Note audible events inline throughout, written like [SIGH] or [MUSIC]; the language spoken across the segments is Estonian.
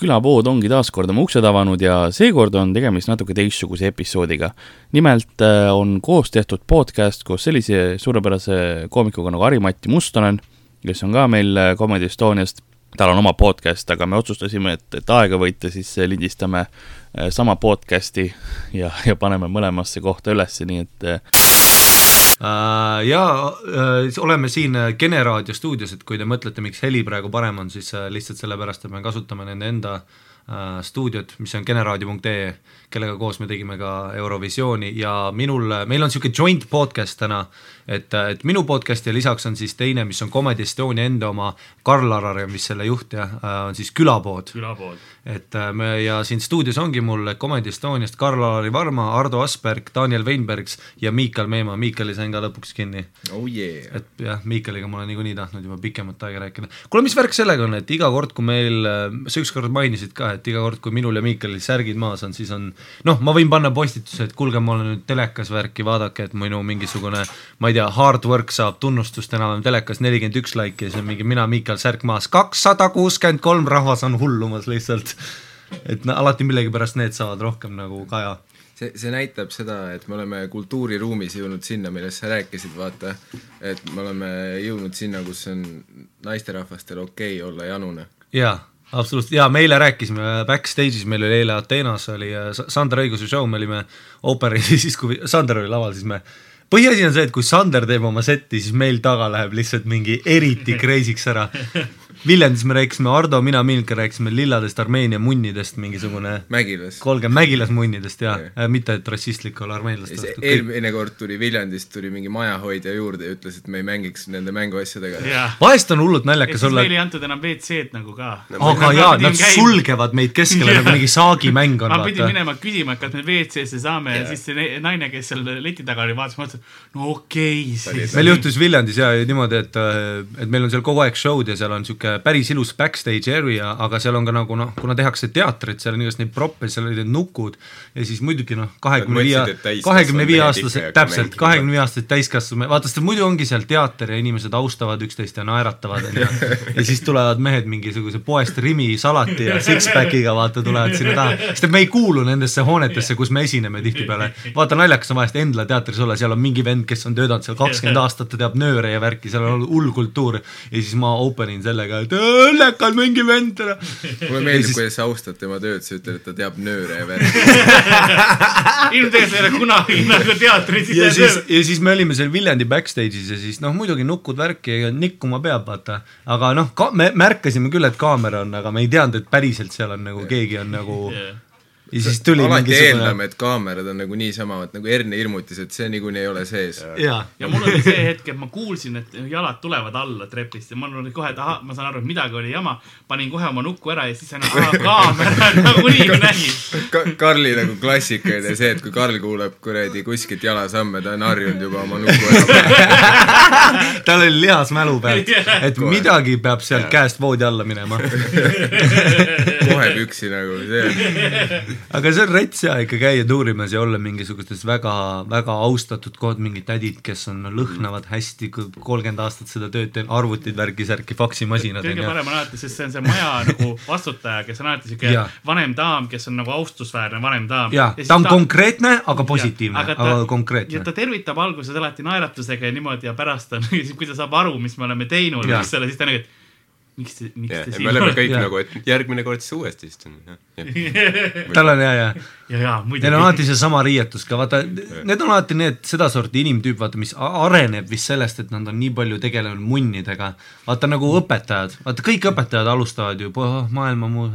külapood ongi taas kord oma uksed avanud ja seekord on tegemist natuke teistsuguse episoodiga. nimelt äh, on koos tehtud podcast koos sellise suurepärase koomikuga nagu Harri-Mati Mustonen, kes on ka meil äh, Comedy Estoniast. tal on oma podcast, aga me otsustasime, et, et aega võita, siis äh, lindistame sama podcast'i ja, ja paneme mõlemasse kohta ülesse, nii et Uh, ja uh, oleme siin Kene raadio stuudios, et kui te mõtlete, miks heli praegu parem on, siis lihtsalt sellepärast, et me kasutame nende enda stuudiot, mis on generaadio.ee, kellega koos me tegime ka Eurovisiooni ja minul, meil on niisugune joint podcast täna, et, et minu podcast ja lisaks on siis teine, mis on Comedy Estonia enda oma, Karl Arar, mis selle juht ja on siis Külapood. külapood. et me ja siin stuudios ongi mul Comedy Estoniast Karl-Alari Varma, Ardo Asperg, Daniel Veinbergs ja Miikal Meemaa, Miikali sain ka lõpuks kinni oh. Yeah. et jah, Miikaliga ma olen niikuinii tahtnud juba pikemat aega rääkida. kuule, mis värk sellega on, et iga kord, kui meil, sa ükskord mainisid ka, et iga kord, kui minul ja Miikalil särgid maas on, siis on noh, ma võin panna postituse, et kuulge, ma olen nüüd telekas värki, vaadake, et minu mingisugune ma ei tea, hard work saab tunnustust enam-vähem telekas nelikümmend üks laiki ja siis on mingi mina, Miikal, särk maas, kakssada kuuskümmend kolm, rahvas on hullumas lihtsalt. et no, alati millegipärast need saavad rohkem nagu kaja see, see näitab seda, et me oleme kultuuriruumis jõudnud sinna, millest sa rääkisid, vaata, et me oleme jõudnud sinna, kus on naisterahvastel okei okay olla janune. jaa, absoluutselt, jaa, me eile rääkisime backstage'is, meil oli eile Ateenas oli Sander Õiguse show, me olime ooperis ja [LAUGHS] siis, kui Sander oli laval, siis me põhiasi on see, et kui Sander teeb oma setti, siis meil taga läheb lihtsalt mingi eriti crazy'ks ära. [LAUGHS] Viljandis me rääkisime, Ardo, mina, Milka rääkisime lilladest Armeenia munnidest, mingisugune Mägilas. kolmkümmend Mägilas munnidest ja, ja., mitte et rassistlik olla armeenlaste vastu. eelmine kord tuli Viljandist tuli mingi majahoidja juurde ja ütles, et me ei mängiks nende mänguasjadega. vahest on hullult naljakas olla. meile ei antud enam WC-d nagu ka no,. aga jaa, nad käim... sulgevad meid keskele [LAUGHS] nagu mingi saagimäng on. ma pidin minema küsima, et kas me WC-sse saame ja. ja siis see naine, kes seal leti taga oli, vaatas, mõtles, et no okei okay, siis. meil juhtus Viljandis ja niimoodi, et, et meil on seal kogu aeg show'd ja seal on sihuke päris ilus backstage area, aga seal on ka nagu noh, kuna tehakse teatrit, seal on igast neid proppe, seal olid need nukud ja siis muidugi noh, kahekümne viie, kahekümne viie aastase, täpselt, kahekümne viie aastased täiskasvanud, vaata sest muidu ongi seal teater ja inimesed austavad üksteist ja naeratavad onju. [LAUGHS] ja siis tulevad mehed mingisuguse poest Rimi salati ja six-pack'iga vaata tulevad sinna taha, sest et me ei kuulu nendesse hoonetesse, kus me esineme tihtipeale. vaata naljakas on vahest Endla teatris olla, seal on mingi vend, kes on töötanud seal kakskümmend aastat, ta teab nööre ja värki, seal on hull kultuur ja siis ma open in sellega, et õllekad mingi vend ära. [LAUGHS] mulle meeldib siis..., kuidas sa austad tema tööd, sa ütled, et ta teab nööre ja värki [LAUGHS] ilmselgelt ei ole kunagi nagu teatris ja siis, ja siis me olime seal Viljandi backstage'is ja siis noh, muidugi nukud värki ja nikkuma peab, vaata. aga noh, me märkasime küll, et kaamera on, aga me ei teadnud, et päriselt seal on nagu keegi on nagu yeah ja siis tuli alati mingisugune... eeldame, et kaamerad on nagu niisama, et nagu Erni hirmutis, et see niikuinii ei ole sees. ja, ja mul oli see hetk, et ma kuulsin, et jalad tulevad alla trepist ja mul oli kohe, et ahah, ma saan aru, et midagi oli jama. panin kohe oma nuku ära ja siis sain [LAUGHS] et kaamera [LAUGHS] nagunii nägin ka. Karli nagu klassikaline see, et kui Karl kuuleb kuradi kuskilt jalasamme, ta on harjunud juba oma nuku ära [LAUGHS] tal oli lihas mälu peal, et kohe. midagi peab sealt käest voodi alla minema kohe püksi nagu, see aga see on rets ja ikka käia tuurimas ja olla mingisugustes väga, väga austatud kohad, mingid tädid, kes on lõhnavad hästi, kolmkümmend aastat seda tööd teinud, arvutid, värki-särki, faksimasinad. kõige parem on alati, sest see on see maja [LAUGHS] nagu vastutaja, kes on alati siuke vanem daam, kes on nagu austusväärne vanem daam. ja, ja ta on ta... konkreetne, aga positiivne, aga, aga konkreetne. ja ta tervitab alguses alati naeratusega ja niimoodi ja pärast on, [LAUGHS] kui ta saab aru, mis me oleme teinud, eks ole, siis ta nagu, et miks te, miks ja, te siin olete? me oleme kõik ja. nagu, et järgmine kord siis uuesti istun. [LAUGHS] tal on ja, ja. Ja, ja muidugi. Neil on alati seesama riietus ka, vaata, need on alati need sedasorti inimtüüp, vaata, mis areneb vist sellest, et nad on nii palju tegelenud munnidega. vaata nagu õpetajad, vaata kõik õpetajad alustavad ju maailma muu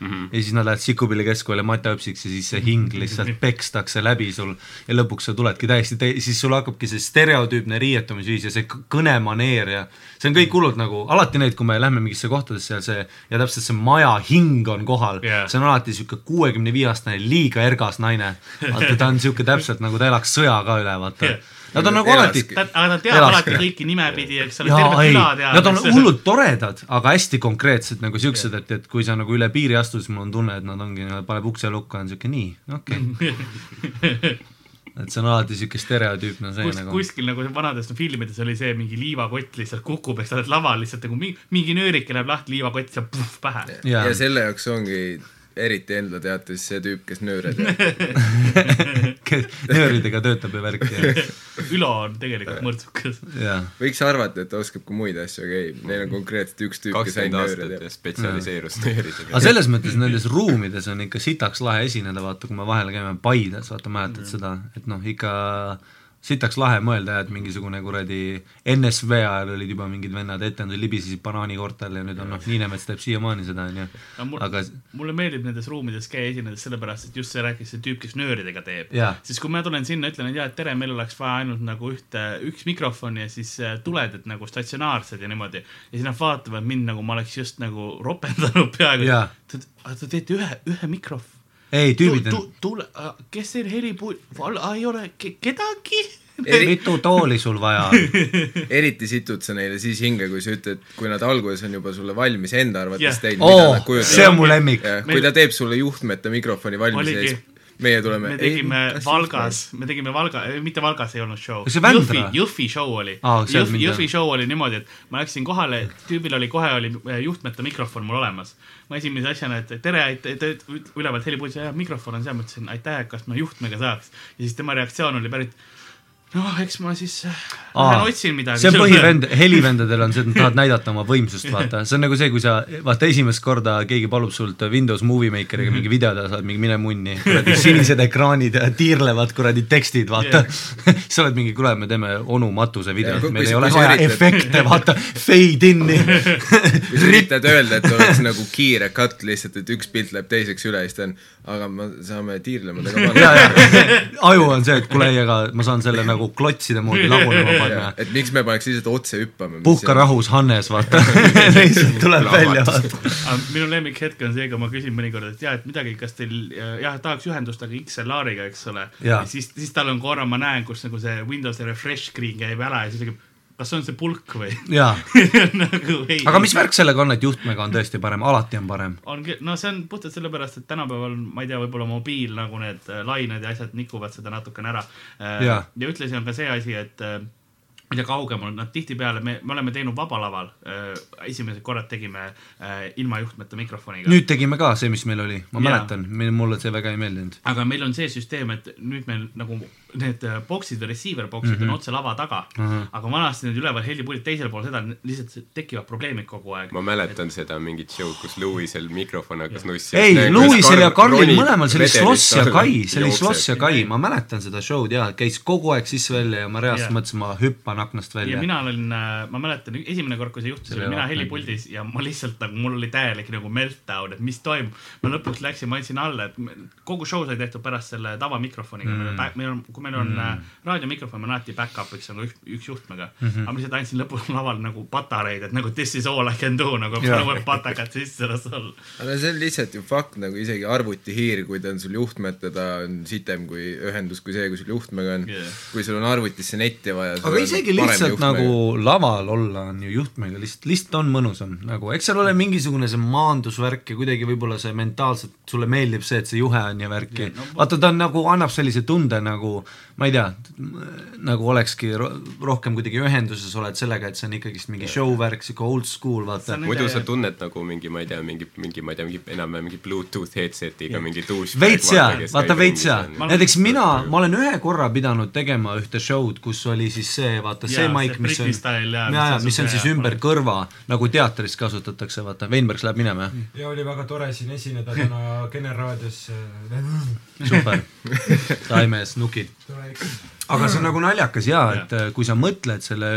mm -hmm. ja siis nad lähevad Sikupilli keskkooli matjaõpsiks ja siis see hing lihtsalt pekstakse läbi sul ja lõpuks sa tuledki täiesti te-, siis sul hakkabki see stereotüüpne riietumisviis ja see kõnemaneer ja see on kõik hullult nagu, alati need, kui me lähme mingisse kohtadesse ja see ja täpselt see maja hing on kohal yeah., see on alati sihuke kuuekümne viie aastane liiga ergas naine. vaata, ta on sihuke täpselt nagu ta elaks sõja ka üle, vaata yeah Nad on nagu alati. aga ta teab alati kõiki nimepidi, eks ole, tervet küla teab. Nad on hullult toredad, aga hästi konkreetsed nagu siuksed, et, et kui sa nagu üle piiri astud, siis mul on tunne, et nad ongi, paneb ukse lukku, on siuke nii, okei okay. [LAUGHS] et see on alati siuke stereotüüpne see kus, nagu. kuskil nagu vanades filmides oli see mingi liivakott lihtsalt kukub, eks sa oled laval lihtsalt nagu mingi, mingi nöörike läheb lahti, liivakott saab puh, pähe. Ja selle jaoks ongi eriti Endla teates see tüüp, kes nööre [LAUGHS] teeb. nööridega töötab ja värk ja, Ülo on tegelikult mõrtsukas. ja võiks arvata, et ta oskab ka muid asju, aga ei, neil on konkreetselt üks tüüp, kes ainult nööre teeb. spetsialiseerus nööridega aga. selles mõttes [LAUGHS] nendes ruumides on ikka sitaks lahe esineda, vaata, kui me vahel käime Paides, vaata mäletad seda, et noh, ikka sitaks lahe mõelda, et mingisugune kuradi NSV ajal olid juba mingid vennad etendusel libisesid banaanikortel ja nüüd on noh, Niinemets teeb siiamaani seda, onju. aga mulle meeldib nendes ruumides käia esinedes sellepärast, et just see rääkis see tüüp, kes nööridega teeb siis kui ma tulen sinna, ütlen, et jaa, et tere, meil oleks vaja ainult nagu ühte, üks mikrofon ja siis äh, tuled, et nagu statsionaarsed ja niimoodi. ja siis nad vaatavad mind nagu ma oleks just nagu ropendanud peaaegu. Te, te teete ühe, ühe mikrofoni. ei, tüübid tu, on, tu, tule, kes teil helipuu-, ei ole ke, kedagi? Eri- mitu tooli sul vaja on? [LAUGHS] eriti situd sa neile siis hinge, kui sa ütled, kui nad alguses on juba sulle valmis enda arvates Jah. teinud, Oo, mida nad kujutavad. see on mu lemmik. kui ta teeb sulle juhtmeta mikrofoni valmis ja siis meie tuleme. me tegime Valgas, me tegime Valga, mitte Valgas ei olnud show. Jõhvi, Jõhvi show oli seal Jõhvi, Jõhvi show oli niimoodi, et ma läksin kohale, tüübil oli kohe oli äh, juhtmeta mikrofon mul olemas. ma esimese asjana, et tere, ülevalt helipuldis, mikrofon on seal, ma ütlesin aitäh, kas ma juhtmega saaks. ja siis tema reaktsioon oli pärit, noh, eks ma siis äh, lähen otsin midagi. see on põhivend, helivendadel on see, et nad tahavad näidata oma võimsust, vaata, see on nagu see, kui sa, vaata esimest korda keegi palub sult Windows Movie Makeriga mingi video [LAUGHS] teha, [LAUGHS] sa oled mingi mine munni, kuradi sinised ekraanid ja tiirlevad kuradi tekstid, vaata yeah.. sa oled mingi, kuule, me teeme onu matuse videot kui-, meil kui ei ole vaja efekte, vaata, fade in'i. [LAUGHS] kui sa üritad öelda, et oleks nagu kiire cut lihtsalt, et üks pilt läheb teiseks üle, siis ta on, aga me saame ja aju on see, et kuule, ei, aga ma saan selle nagu klotside moodi lagunema panna. et miks me paneks lihtsalt otse hüppama. puhka. rahus, Hannes, vaata. [LAUGHS] lihtsalt tuleb välja, vaata. minu lemmikhetk on see, kui ma küsin mõnikord, et jah, et midagi, kas teil jah, tahaks ühendust, aga XLR-iga, eks ole. Siis, siis tal on korra, ma näen, kus nagu see Windowsi refresh screen käib ära ja siis ta ütleb, kas see on see pulk või jaa [LAUGHS] nagu ei. aga mis värk sellega on, et juhtmega on tõesti parem, alati on parem? on, no see on puhtalt sellepärast, et tänapäeval ma ei tea, võib-olla mobiil nagu need äh, lained ja asjad nikuvad seda natukene ära. Jaa. ja ühtlasi on ka see asi, et äh, mida kaugemal nad tihtipeale, me, me oleme teinud vabalaval, esimesed korrad tegime äh, ilma juhtmeta mikrofoniga. nüüd tegime ka see, mis meil oli, ma Jaa. mäletan, mulle see väga ei meeldinud. aga meil on see süsteem, et nüüd meil nagu need äh, box'id või receiver box'id mm -hmm. on otse lava taga mm, Mhm. -hmm. aga vanasti need üleval helipuldid teisel pool seda lihtsalt tekivad probleemid kogu aeg. ma mäletan seda mingit show'd, kus Lewisel mikrofon hakkas nussi. ei, Lewisel ja Karlil mõlemal, see oli Sloss ja Kai, see oli Sloss ja Kai, ma mäletan seda show'd jaa, käis kogu aeg sisse-välja ja ma reaalselt mõtlesin, ma hüppan aknast ja välja. mina olin, ma mäletan, esimene kord, kui see juhtus, olin mina helipuldis ja ma lihtsalt nagu, mul oli täielik nagu meltdown, et mis toimub. ma lõpuks läksin, ma andsin alla, et kogu show sai tehtud pärast selle tavamikrofoniga mm., meil on, kui meil on mm. raadiomikrofon, meil on alati back-up'iks nagu üks, üks juhtmega mm. -hmm. aga ma lihtsalt andsin lõpus laval nagu patareid, et nagu this is all I can do nagu panen patakad sisse, las olla. aga see on lihtsalt ju fakt, nagu isegi arvutihiir, kui ta on sul juhtmeta, ta on sitem kui ühendus kui see, kui sul juhtmega on yeah.. kui sul on arvutisse netti vaja. aga isegi lihtsalt nagu laval olla on ju juhtmega lihtsalt, lihtsalt on mõnusam. Nagu, eks seal ole mingisugune see maandusvärk ja kuidagi võib-olla see mentaalselt sulle meeldib see, et see juhe on ja värki no vaata, ta on nagu, annab sellise tunde nagu ma ei tea, nagu olekski ro rohkem kuidagi ühenduses oled sellega, et see on ikkagist mingi show värk, sihuke old school, vaata. Muidu sa tunned nagu mingi, ma ei tea, mingi, mingi, ma ei tea, mingi enam-vähem mingi Bluetooth headset'iga mingi douche. veits jaa, vaata veits jaa, näiteks mina, ma olen ühe korra pidanud tegema ühte show'd, kus oli siis see, vaata see Jaa, maik, see mis on jaa, asub mis on siis jaa, ümber kõrva, nagu teatris kasutatakse, vaata, Veinbergs läheb minema, ja oli väga tore siin esineda täna [LAUGHS] Kene raadios. super, taimees, nukid. tore ikka. Aga see on nagu naljakas jaa, et kui sa mõtled selle,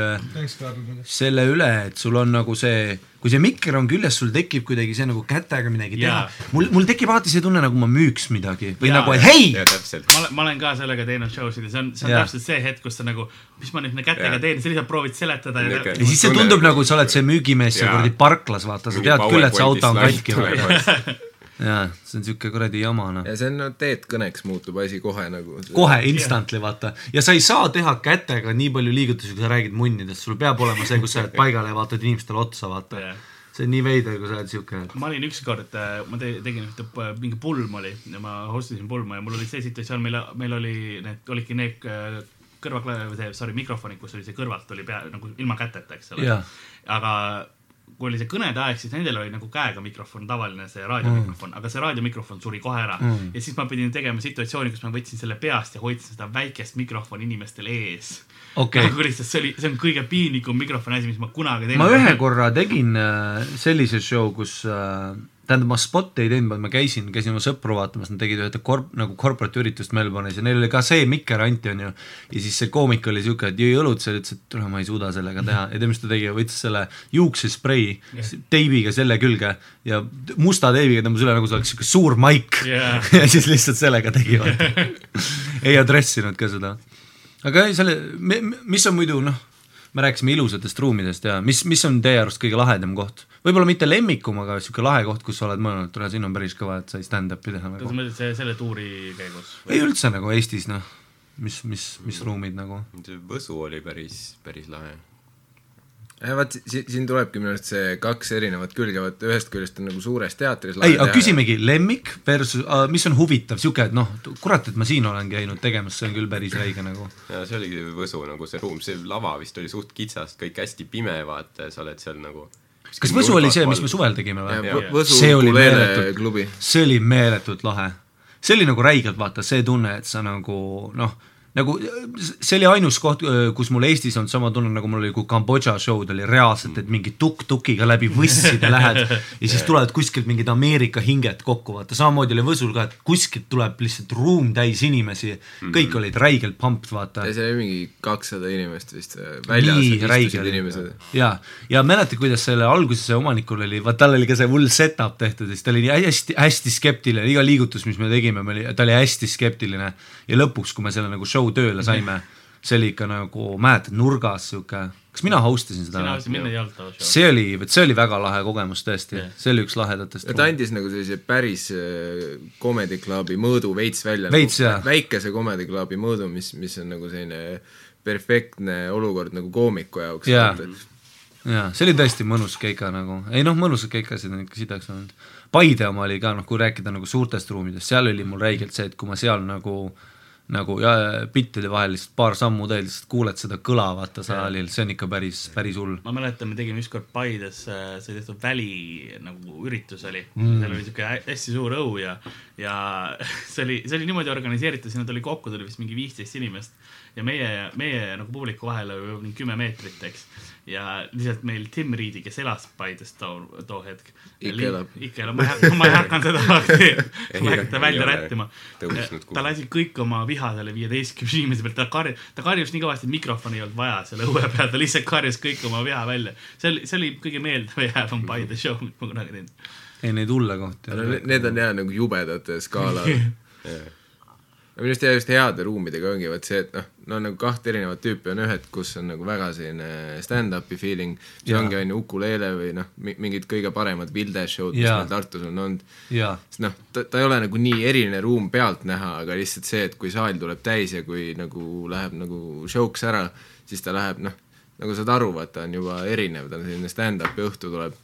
selle üle, et sul on nagu see, kui see mikker on küljes, sul tekib kuidagi see nagu kätega midagi teha Jaa.. mul, mul tekib alati see tunne, nagu ma müüks midagi või Jaa, nagu, et hei, ma olen, ma olen ka sellega teinud show sid ja see on, see on Jaa. täpselt see hetk, kus sa nagu, mis ma nüüd kätega Jaa. teen, sa lihtsalt proovid seletada ja ja siis see tundub nagu sa oled see müügimees seal kuradi parklas, vaata, sa tead küll, et see auto on katki. [LAUGHS] [LAUGHS] jaa, see on siuke kuradi jama noh. ja see on no teed kõneks muutub asi kohe nagu. kohe instantly vaata ja sa ei saa teha kätega nii palju liigutusi, kui sa räägid munnidest, sul peab olema see, kus sa oled paigal ja vaatad inimestele otsa, vaata Jah. see on nii veider, kui sa oled siuke, et ma olin ükskord, ma te, tegin ühte, mingi pulm oli ja ma host isin pulma ja mul oli see situatsioon, meil, meil oli need, olidki need äh, kõrvakla-, või see, sorry, mikrofonid, kus oli see kõrvalt oli pea nagu ilma käteta, eks ole aga kui oli see kõnede aeg, siis nendel oli nagu käega mikrofon, tavaline see raadiomikrofon mm., aga see raadiomikrofon suri kohe ära mm. ja siis ma pidin tegema situatsiooni, kus ma võtsin selle peast ja hoidsin seda väikest mikrofoni inimestel ees. Okei. nagu see oli, see on kõige piinlikum mikrofoni asi, mis ma kunagi teinud ma ühe korra tegin äh, sellise show, kus äh, tähendab, ma spot'e ei teinud, ma käisin, käisin oma sõpru vaatamas, nad tegid ühte korp-, nagu corporate üritust Melbourne'is ja neil oli ka see mikker anti, onju. ja siis see koomik oli siuke, et jõi õlut seal, ütles, et tule, ma ei suuda sellega teha ja tead, mis ta tegi, võttis selle juuksesprei teibiga selle külge ja musta teibiga tõmbas üle, nagu see oleks siuke suur maik Jaa. ja siis lihtsalt sellega tegi, vaata. [LAUGHS] ei adressinud ka seda. aga ei, selle, mis on muidu noh, me rääkisime ilusatest ruumidest ja mis, mis on teie arust kõige lahedam koht? võib-olla mitte lemmikum, aga sihuke lahe koht, kus sa oled mõelnud, et tule, siin on päris kõva, et sai stand-up'i teha kas nagu. sa mõtled see, selle tuuri käigus? ei üldse nagu Eestis noh, mis, mis, mis ruumid nagu. see Võsu oli päris, päris lahe. Ja vaat siin, tulebki minu arust see kaks erinevat külge, vaat ühest küljest on nagu suures teatris ei, aga küsimegi, lemmik versus, mis on huvitav, sihuke, et noh, kurat, et ma siin olen käinud tegemas, see on küll päris räige nagu. ja see oligi Võsu nagu see ruum, see lava vist oli suht kitsas, kõik hästi pime, vaata ja sa oled seal nagu kas Võsu oli see, mis me suvel tegime või? see oli meeletult klubi. see oli meeletult lahe. see oli nagu räigelt vaata see tunne, et sa nagu noh, nagu see oli ainus koht, kus mul Eestis on sama tunne, nagu mul oli, kui Kambodža show'd oli reaalselt, et mingi tukk-tukiga läbi võsside [LAUGHS] lähed ja siis tulevad kuskilt mingid Ameerika hinged kokku, vaata. Samamoodi oli Võsul ka, et kuskilt tuleb lihtsalt ruum täis inimesi, kõik olid räigelt pumped, vaata. Ja seal oli mingi kakssada inimest vist äh, väljas istusid inimesed. ja, ja mäletad, kuidas selle alguses see omanikul oli, vaat tal oli ka see hull setup tehtud ja siis ta oli nii hästi, hästi skeptiline, iga liigutus, mis me tegime, ta oli hästi skeptiline. Ja lõpuks, kui me selle nagu show tööle saime, see oli ikka nagu, mäletad, nurgas sihuke, kas mina host isin seda show. see oli, vot see oli väga lahe kogemus tõesti Jah. see oli üks lahedatest ta. andis nagu sellise päris äh, comedy club'i mõõdu veits välja. Veits, jah. väikese comedy club'i mõõdu, mis, mis on nagu selline perfektne olukord nagu koomiku jaoks. Jaa. jaa, see oli tõesti mõnus keika nagu, ei noh, mõnusad keikasid on ikka sidaks olnud. Paide oma oli ka noh, kui rääkida nagu suurtest ruumidest, seal oli mul räigelt see, et kui ma seal nagu nagu ja bittide vahel lihtsalt paar sammu teed, lihtsalt kuuled seda kõla vaata saalil, see on ikka päris, päris hull. ma mäletan, me tegime ükskord Paides, sai tehtud väli nagu üritus oli mm., seal oli siuke hä- hästi suur õu ja, ja [LAUGHS] see oli, see oli niimoodi organiseeritud, sinna tuli kokku, tuli vist mingi viisteist inimest ja meie, meie nagu publiku vahel oli mingi kümme meetrit, eks. Ja lihtsalt meil Tim Reedi, kes elas Paides too, too hetk. Ikka elab. ikka elab, ma ei hakka, ma ei hakanud seda, [LAUGHS] ma ei hakanud ei välja rättima. ta lasi kõik oma viha selle viieteistkümne inimese pealt, ta karjus, ta karjus nii kõvasti, et mikrofoni ei olnud vaja seal õue peal, ta lihtsalt karjus kõik oma viha välja. see oli, see oli kõige meeldejäävam Paide show, mis ma kunagi teinud. ei neid hulle kohti need on jah nagu jubedate skaalal. [LAUGHS] ja minu arust jah, just heade ruumidega ongi vot see, et noh, no nagu kahte erinevat tüüpi on ühed, kus on nagu väga selline stand-up'i feeling, mis Jaa. ongi on ju Ukulele või noh, mingid kõige paremad Vilde show'd, mis meil Tartus on olnud. sest noh, ta, ta ei ole nagu nii eriline ruum pealtnäha, aga lihtsalt see, et kui saal tuleb täis ja kui nagu läheb nagu show'ks ära, siis ta läheb noh, nagu saad aru, vaata on juba erinev, ta on selline stand-up'i õhtu tuleb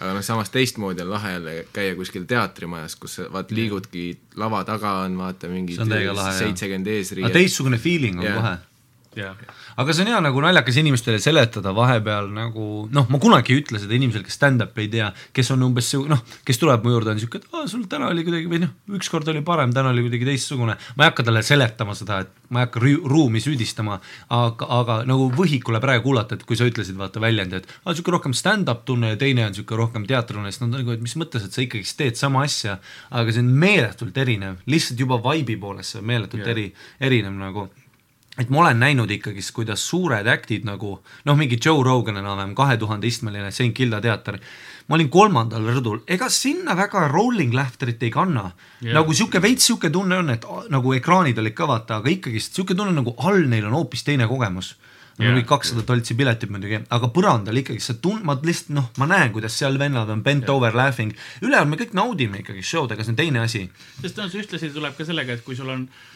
aga noh, samas teistmoodi on lahe jälle käia kuskil teatrimajas, kus sa vaat liigudki, lava taga on vaata mingi seitsekümmend eesriiet. teistsugune feeling on kohe jah, aga see on hea nagu naljakas inimestele seletada vahepeal nagu noh, ma kunagi ei ütle seda inimesele, kes stand-up'i ei tea, kes on umbes noh, kes tuleb mu juurde, on siuke, et aa, sul täna oli kuidagi või noh, ükskord oli parem, täna oli kuidagi teistsugune. ma ei hakka talle seletama seda, et ma ei hakka ru- ruumi süüdistama, aga, aga nagu võhikule praegu kuulata, et kui sa ütlesid vaata väljendi, et aa, siuke rohkem stand-up tunne ja teine on siuke rohkem teatritunne, siis nad on nagu, et mis mõttes, et sa ikkagist teed sama asja, aga see on meeletult erinev, lihtsalt juba vibe'i poolest see on meeletult yeah. eri, erinev nagu et ma olen näinud ikkagist, kuidas suured äktid nagu noh, mingi Joe Rogan enam-vähem kahe tuhande istmeline St Kilda teater, ma olin kolmandal rõdul, ega sinna väga rolling laughter'it ei kanna yeah.. nagu sihuke veits sihuke tunne on, et nagu ekraanid olid ka vaata, aga ikkagist sihuke tunne nagu all neil on hoopis teine kogemus. mul Jah. oli kakssada toltsi piletit muidugi, aga põrandal ikkagi sa tun-, ma lihtsalt noh, ma näen, kuidas seal vennad on bent over laughing, ülejäänud me kõik naudime ikkagi show'd, aga see on teine asi. sest noh, see ühtlasi tuleb ka sellega, et kui sul on äh,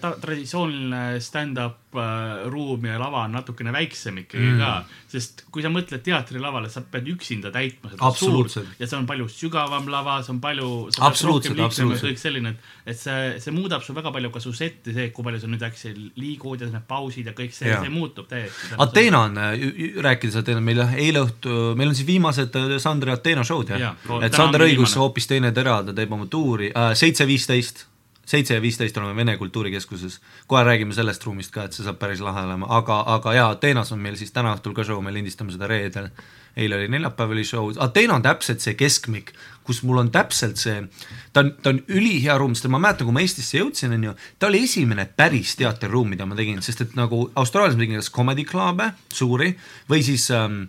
ta- traditsiooniline stand-up äh, ruum ja lava on natukene väiksem ikkagi mm. ka, sest kui sa mõtled teatrilavale, sa pead üksinda täitma seda suurt ja see on palju sügavam lava, see on palju, Absoluutselt, absoluutselt. kõik selline, et, et see, see muudab su väga palju ka su setti, see, kui palju sa nüüd äkki liigud ja need pausid ja kõik see, see muutub täiesti. Ateena on, rääkides Ateena, meil eile õhtu, meil on siis viimased äh, Sandri Ateena show'd jah ja,? et Sander õigus hoopis teine tera, ta teeb oma tuuri äh,, seitse viisteist, seitse ja viisteist oleme Vene Kultuurikeskuses, kohe räägime sellest ruumist ka, et see saab päris lahe olema, aga, aga jaa, Ateenas on meil siis täna õhtul ka show, me lindistame seda reedel, eile oli neljapäev oli show, Ateena on täpselt see keskmik, kus mul on täpselt see, ta on, ta on ülihea ruum, sest ma mäletan, kui ma Eestisse jõudsin, on ju, ta oli esimene päris teatriruum, mida ma tegin, sest et nagu Austraalias ma tegin kas comedy club'e, suuri, või siis ähm,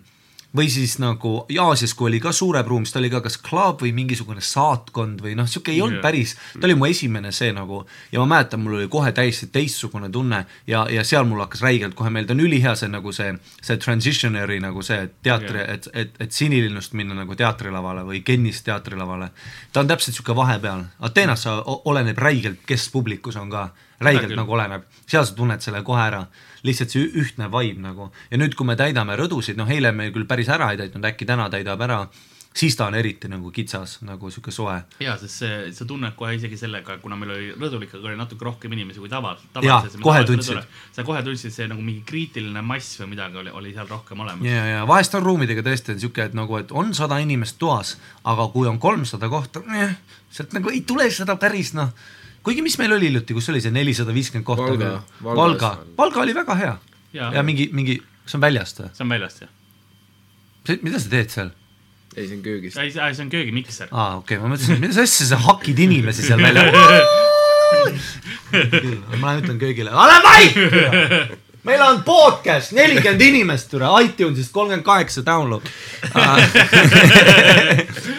või siis nagu Aasias, kui oli ka suurem ruum, siis ta oli ka kas club või mingisugune saatkond või noh, sihuke ei olnud Jah. päris, ta oli mu esimene see nagu ja ma mäletan, mul oli kohe täiesti teistsugune tunne ja, ja seal mul hakkas räigelt kohe meelde, on ülihea see nagu see, see transitionary nagu see teatri, et, et, et sinilinnust minna nagu teatrilavale või Kennist teatrilavale. ta on täpselt sihuke vahepeal, Ateenas oleneb räigelt, kes publikus on ka, räigelt küll. nagu oleneb, seal sa tunned selle kohe ära lihtsalt see ühtne vibe nagu ja nüüd, kui me täidame rõdusid, noh eile me küll päris ära ei täitnud, äkki täna täidab ära, siis ta on eriti nagu kitsas, nagu sihuke soe. ja, sest see, sa tunned kohe isegi sellega, kuna meil oli rõdul ikkagi oli natuke rohkem inimesi kui tava, Jaa, kohe tundsid.. sa kohe tundsid, see nagu mingi kriitiline mass või midagi oli, oli seal rohkem olemas. ja, ja vahest on ruumidega tõesti on sihuke, et nagu, et on sada inimest toas, aga kui on kolmsada kohta, sealt nagu ei tule seda päris noh, kuigi mis meil oli hiljuti, kus oli see nelisada viiskümmend kohta Valga, Valga Valgas, Valga oli väga hea Jaa. ja mingi, mingi, see on väljast või? see on väljast jah? mida sa teed seal? ei, see on köögist. ei, see on köögimikser. aa, okei okay,, ma mõtlesin, mida sa asja, sa hakid inimesi seal välja. [LAUGHS] ma lähen ütlen köögile, ole vait. [LAUGHS] meil on podcast, nelikümmend inimest, türa, iTunesist kolmkümmend kaheksa download. [LAUGHS]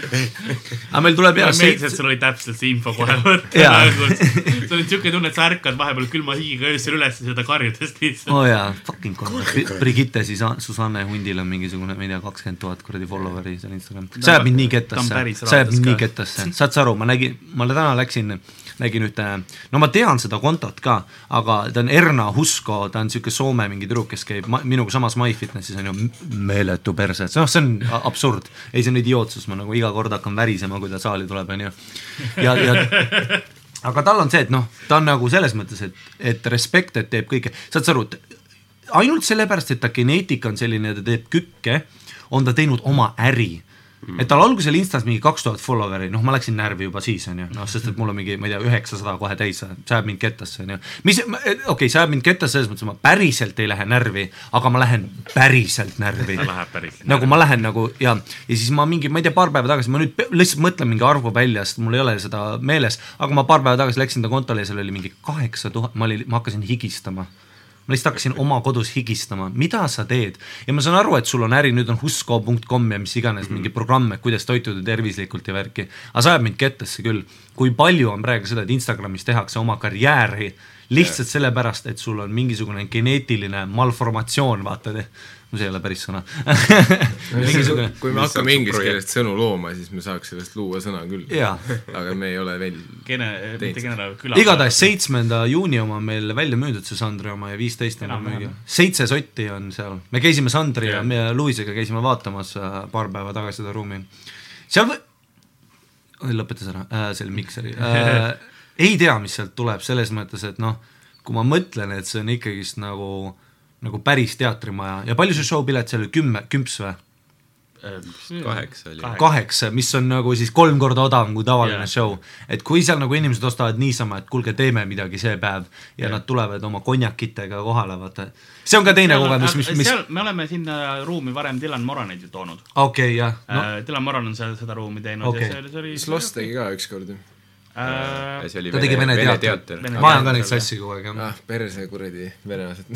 aga meil tuleb mulle jah meeldis, et sul oli täpselt see info kohe võtta nagu. sul on siuke tunne, et sa ärkad vahepeal külma hiigiga öösel üles ja seda karjudes lihtsalt. oo oh jaa, fucking kolm, Brigitte siis, Susanne Hundil on mingisugune, ma ei tea, kakskümmend tuhat kuradi follower'i seal Instagram. see ajab mind nii kettasse päris, see ajab mind nii kettasse, saad sa aru, ma nägin, ma täna läksin, nägin ühte, no ma tean seda kontot ka, aga ta on Erna Husko, ta on siuke Soome mingi tüdruk, kes käib ma, minuga samas MyFitnessis on ju meeletu perse, et noh, see on absurd. ei, see on idiootsus, ma nagu iga kord hakkan värisema, kui ta saali tuleb, on ju. ja, ja aga tal on see, et noh, ta on nagu selles mõttes, et, et respekt, et teeb kõike, saad sa aru, ainult sellepärast, et ta geneetika on selline, ta teeb kükke, on ta teinud oma äri. Et tal algusel Instas mingi kaks tuhat follower'i, noh, ma läksin närvi juba siis onju, noh, sest et mul on mingi, ma ei tea, üheksasada kohe täis, see ajab mind kettasse onju. mis, okei okay,, see ajab mind kettasse selles mõttes, et ma päriselt ei lähe närvi, aga ma lähen päriselt närvi. Nagu ma lähen nagu ja, ja siis ma mingi, ma ei tea, paar päeva tagasi, ma nüüd lihtsalt mõtlen mingi arvu välja, sest mul ei ole seda meeles, aga ma paar päeva tagasi läksin ta kontole ja seal oli mingi kaheksa tuhat, ma olin, ma hakkasin higistama ma lihtsalt hakkasin oma kodus higistama, mida sa teed? Ja ma saan aru, et sul on äri, nüüd on husko.com ja mis iganes mingi programm, et kuidas toituda tervislikult ja värki. aga see ajab mind kettasse küll, kui palju on praegu seda, et Instagramis tehakse oma karjääri lihtsalt sellepärast, et sul on mingisugune geneetiline malformatsioon, vaata, see ei ole päris sõna [LAUGHS] mingisugune, kui me hakkame inglise keelest sõnu looma, siis me saaks sellest luua sõna küll. jaa aga me ei ole veel. Kene, Teed mitte. Kene, küla. igatahes seitsmenda juuni oma on meil välja müüdud see Sandri oma ja viisteist on müügil. seitse sotti on seal, me käisime Sandri ja Jah. me Luisega käisime vaatamas äh, paar päeva tagasi seda ruumi. seal või, oi lõpetas ära äh, selle mikseri äh, [LAUGHS] ei tea, mis sealt tuleb, selles mõttes, et noh, kui ma mõtlen, et see on ikkagist nagu, nagu päris teatrimaja ja palju see show pilet seal oli, kümme, kümps või? kaheksa oli. kaheksa, mis on nagu siis kolm korda odavam kui tavaline yeah. show. et kui seal nagu inimesed ostavad niisama, et kuulge, teeme midagi see päev ja yeah. nad tulevad oma konjakitega kohale, vaata. see on ka teine kogemus, mis, mis, seal me oleme sinna ruumi varem Dylan Moranit ju toonud okei okay, jah, no. uh,. Dylan Moran on seal seda ruumi teinud Okei. ja see see oli. Sloss tegi ka ükskord ju. See oli ta tegi Vene Vene teater. Vene- ma ajan ka neid sassi kogu aeg jah. ah, perse kuradi venelased.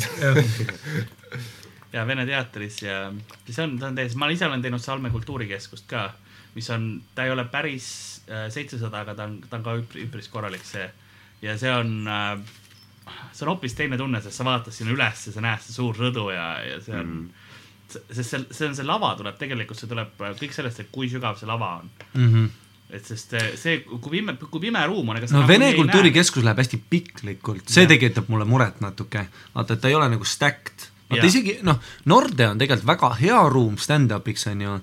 [LAUGHS] ja Vene teatris ja see on, ta on täiesti, ma ise olen teinud Salme kultuurikeskust ka, mis on, ta ei ole päris seitsesada, aga ta on, ta on ka üpris, üpris korralik see. ja see on äh,, see on hoopis teine tunne, sest sa vaatad sinna üles ja sa näed seda suur rõdu ja, ja see on mm., sest see, see on see lava tuleb tegelikult, see tuleb kõik sellest, et kui sügav see lava on. Mm -hmm. Et sest eh, see, kui pime, kui pime ruum on, ega sa no nagunii Vene kultuurikeskus läheb hästi piklikult, see Jah. tekitab mulle muret natuke. vaata, et ta ei ole nagu stacked. vaata isegi noh, Norde on tegelikult väga hea ruum stand-up'iks on ju,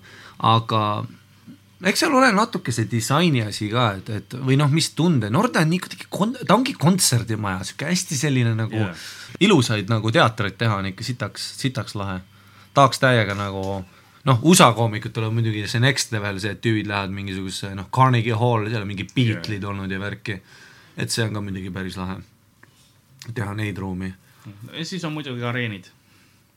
aga eks seal ole natuke see disaini asi ka, et, et või noh, mis tunde, Norde on kon-, ta ongi kontserdimaja, sihuke hästi selline nagu yeah. ilusaid nagu teatreid teha on ikka sitaks, sitaks lahe. tahaks täiega nagu noh, USA koomikutel on muidugi see next level see, et tüübid lähevad mingisugusesse noh, Carnegie Hall, seal on mingi Beatlesid olnud ja värki. et see on ka muidugi päris lahe. teha neid ruumi. ja siis on muidugi areenid.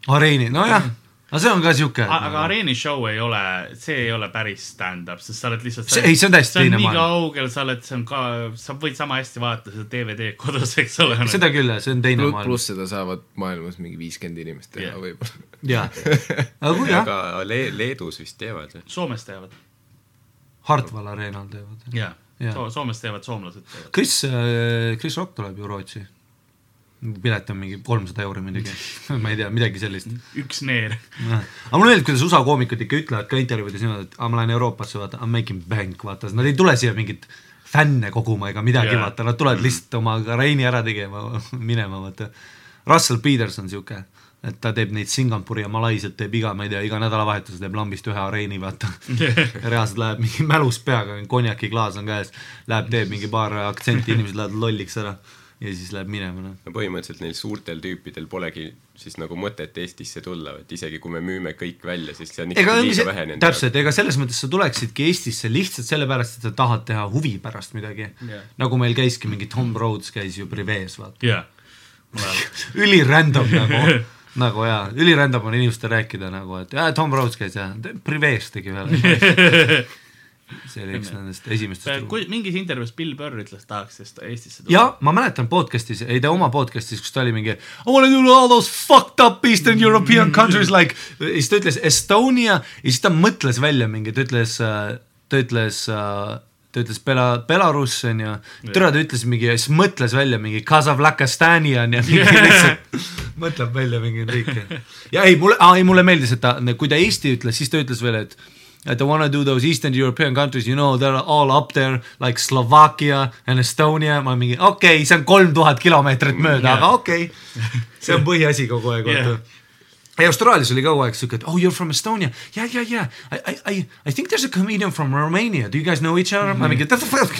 areenid, nojah, [LAUGHS] aga see on ka sihuke. aga areeni show ei ole, see ei ole päris stand-up, sest sa oled lihtsalt. See- ei, see on täiesti teine nii maailm. kaugel, sa oled, see on ka, sa võid sama hästi vaadata seda DVD-d kodus, eks ole. seda küll, see on teine maailm. pluss seda saavad maailmas mingi viiskümmend inimest teha Jah. võib-olla. jaa, aga kui jah, aga Le Leedus vist teevad. Soomes teevad. Hartwall Arenal teevad. jaa Jaa. so,, Soomes teevad soomlased teevad. Chris, Chris Rock tuleb ju Rootsi. Pilet on mingi kolmsada euri muidugi, [LAUGHS] ma ei tea, midagi sellist. üks neer. aga mulle meeldib, kuidas USA koomikud ikka ütlevad ka intervjuudes niimoodi, et ma lähen Euroopasse, vaata, I m making bank, vaata, nad ei tule siia mingit fänne koguma ega midagi yeah., vaata, nad tulevad lihtsalt oma kareini ära tegema, [LAUGHS] minema, vaata. Russell Peters on sihuke, et ta teeb neid Singapuri ja Malaisiat teeb iga, ma ei tea, iga nädalavahetus teeb lambist ühe areeni, vaata. [LAUGHS] reaalselt läheb mingi mälus peaga, konjakiklaas on käes, läheb, teeb mingi paar aktsenti, inimesed lähevad lolliks ära ja siis läheb minema, noh. no põhimõtteliselt neil suurtel tüüpidel polegi siis nagu mõtet Eestisse tulla, et isegi kui me müüme kõik välja, siis see on ega ikkagi ongi liiga see vähe, nende täpselt, ega selles mõttes sa tuleksidki Eestisse lihtsalt sellepärast, et sa tahad teha huvi pärast midagi Jah. nagu meil käiski mingi Tom Rhodes käis ju Privees, vaata. jaa. mul on, ülirandom nagu, [LAUGHS] nagu jaa, ülirandom on inimestele rääkida nagu, et jaa, Tom Rhodes käis jah, Privees tegi ühe. [LAUGHS] [LAUGHS] see oli üks nendest esimestest. mingis intervjuus Bill Burr ütles, tahaks Est- Eestisse tulla. ja ma mäletan podcast'is, ei ta oma podcast'is, kus ta oli mingi I wanna do all those fucked up Eastern European countries like ja siis ta ütles Estonia ja siis ta mõtles välja mingi, ta ütles, ta ütles, ta ütles Bela-, Belarus on ju, türa ta ütles mingi, siis mõtles välja mingi Kasavlakastani on ja mingi lihtsalt mõtleb välja mingeid riike. ja ei, mulle, ei mulle meeldis, et ta, kui ta Eesti ütles, siis ta ütles veel, et et I wanna do those Eastern European countries, you know they are all up there like Slovakia and Estonia, ma mingi okei okay,, see on kolm tuhat kilomeetrit mööda Yeah. aga okei okay.. see on põhiasi kogu aeg, vaata Yeah. yeah. ja Austraalias oli kogu aeg siuke, et oh you are from Estonia, yeah yeah yeah, I I I I think there is a comedian from Romania, do you guys know each other? ma mingi what the fuck.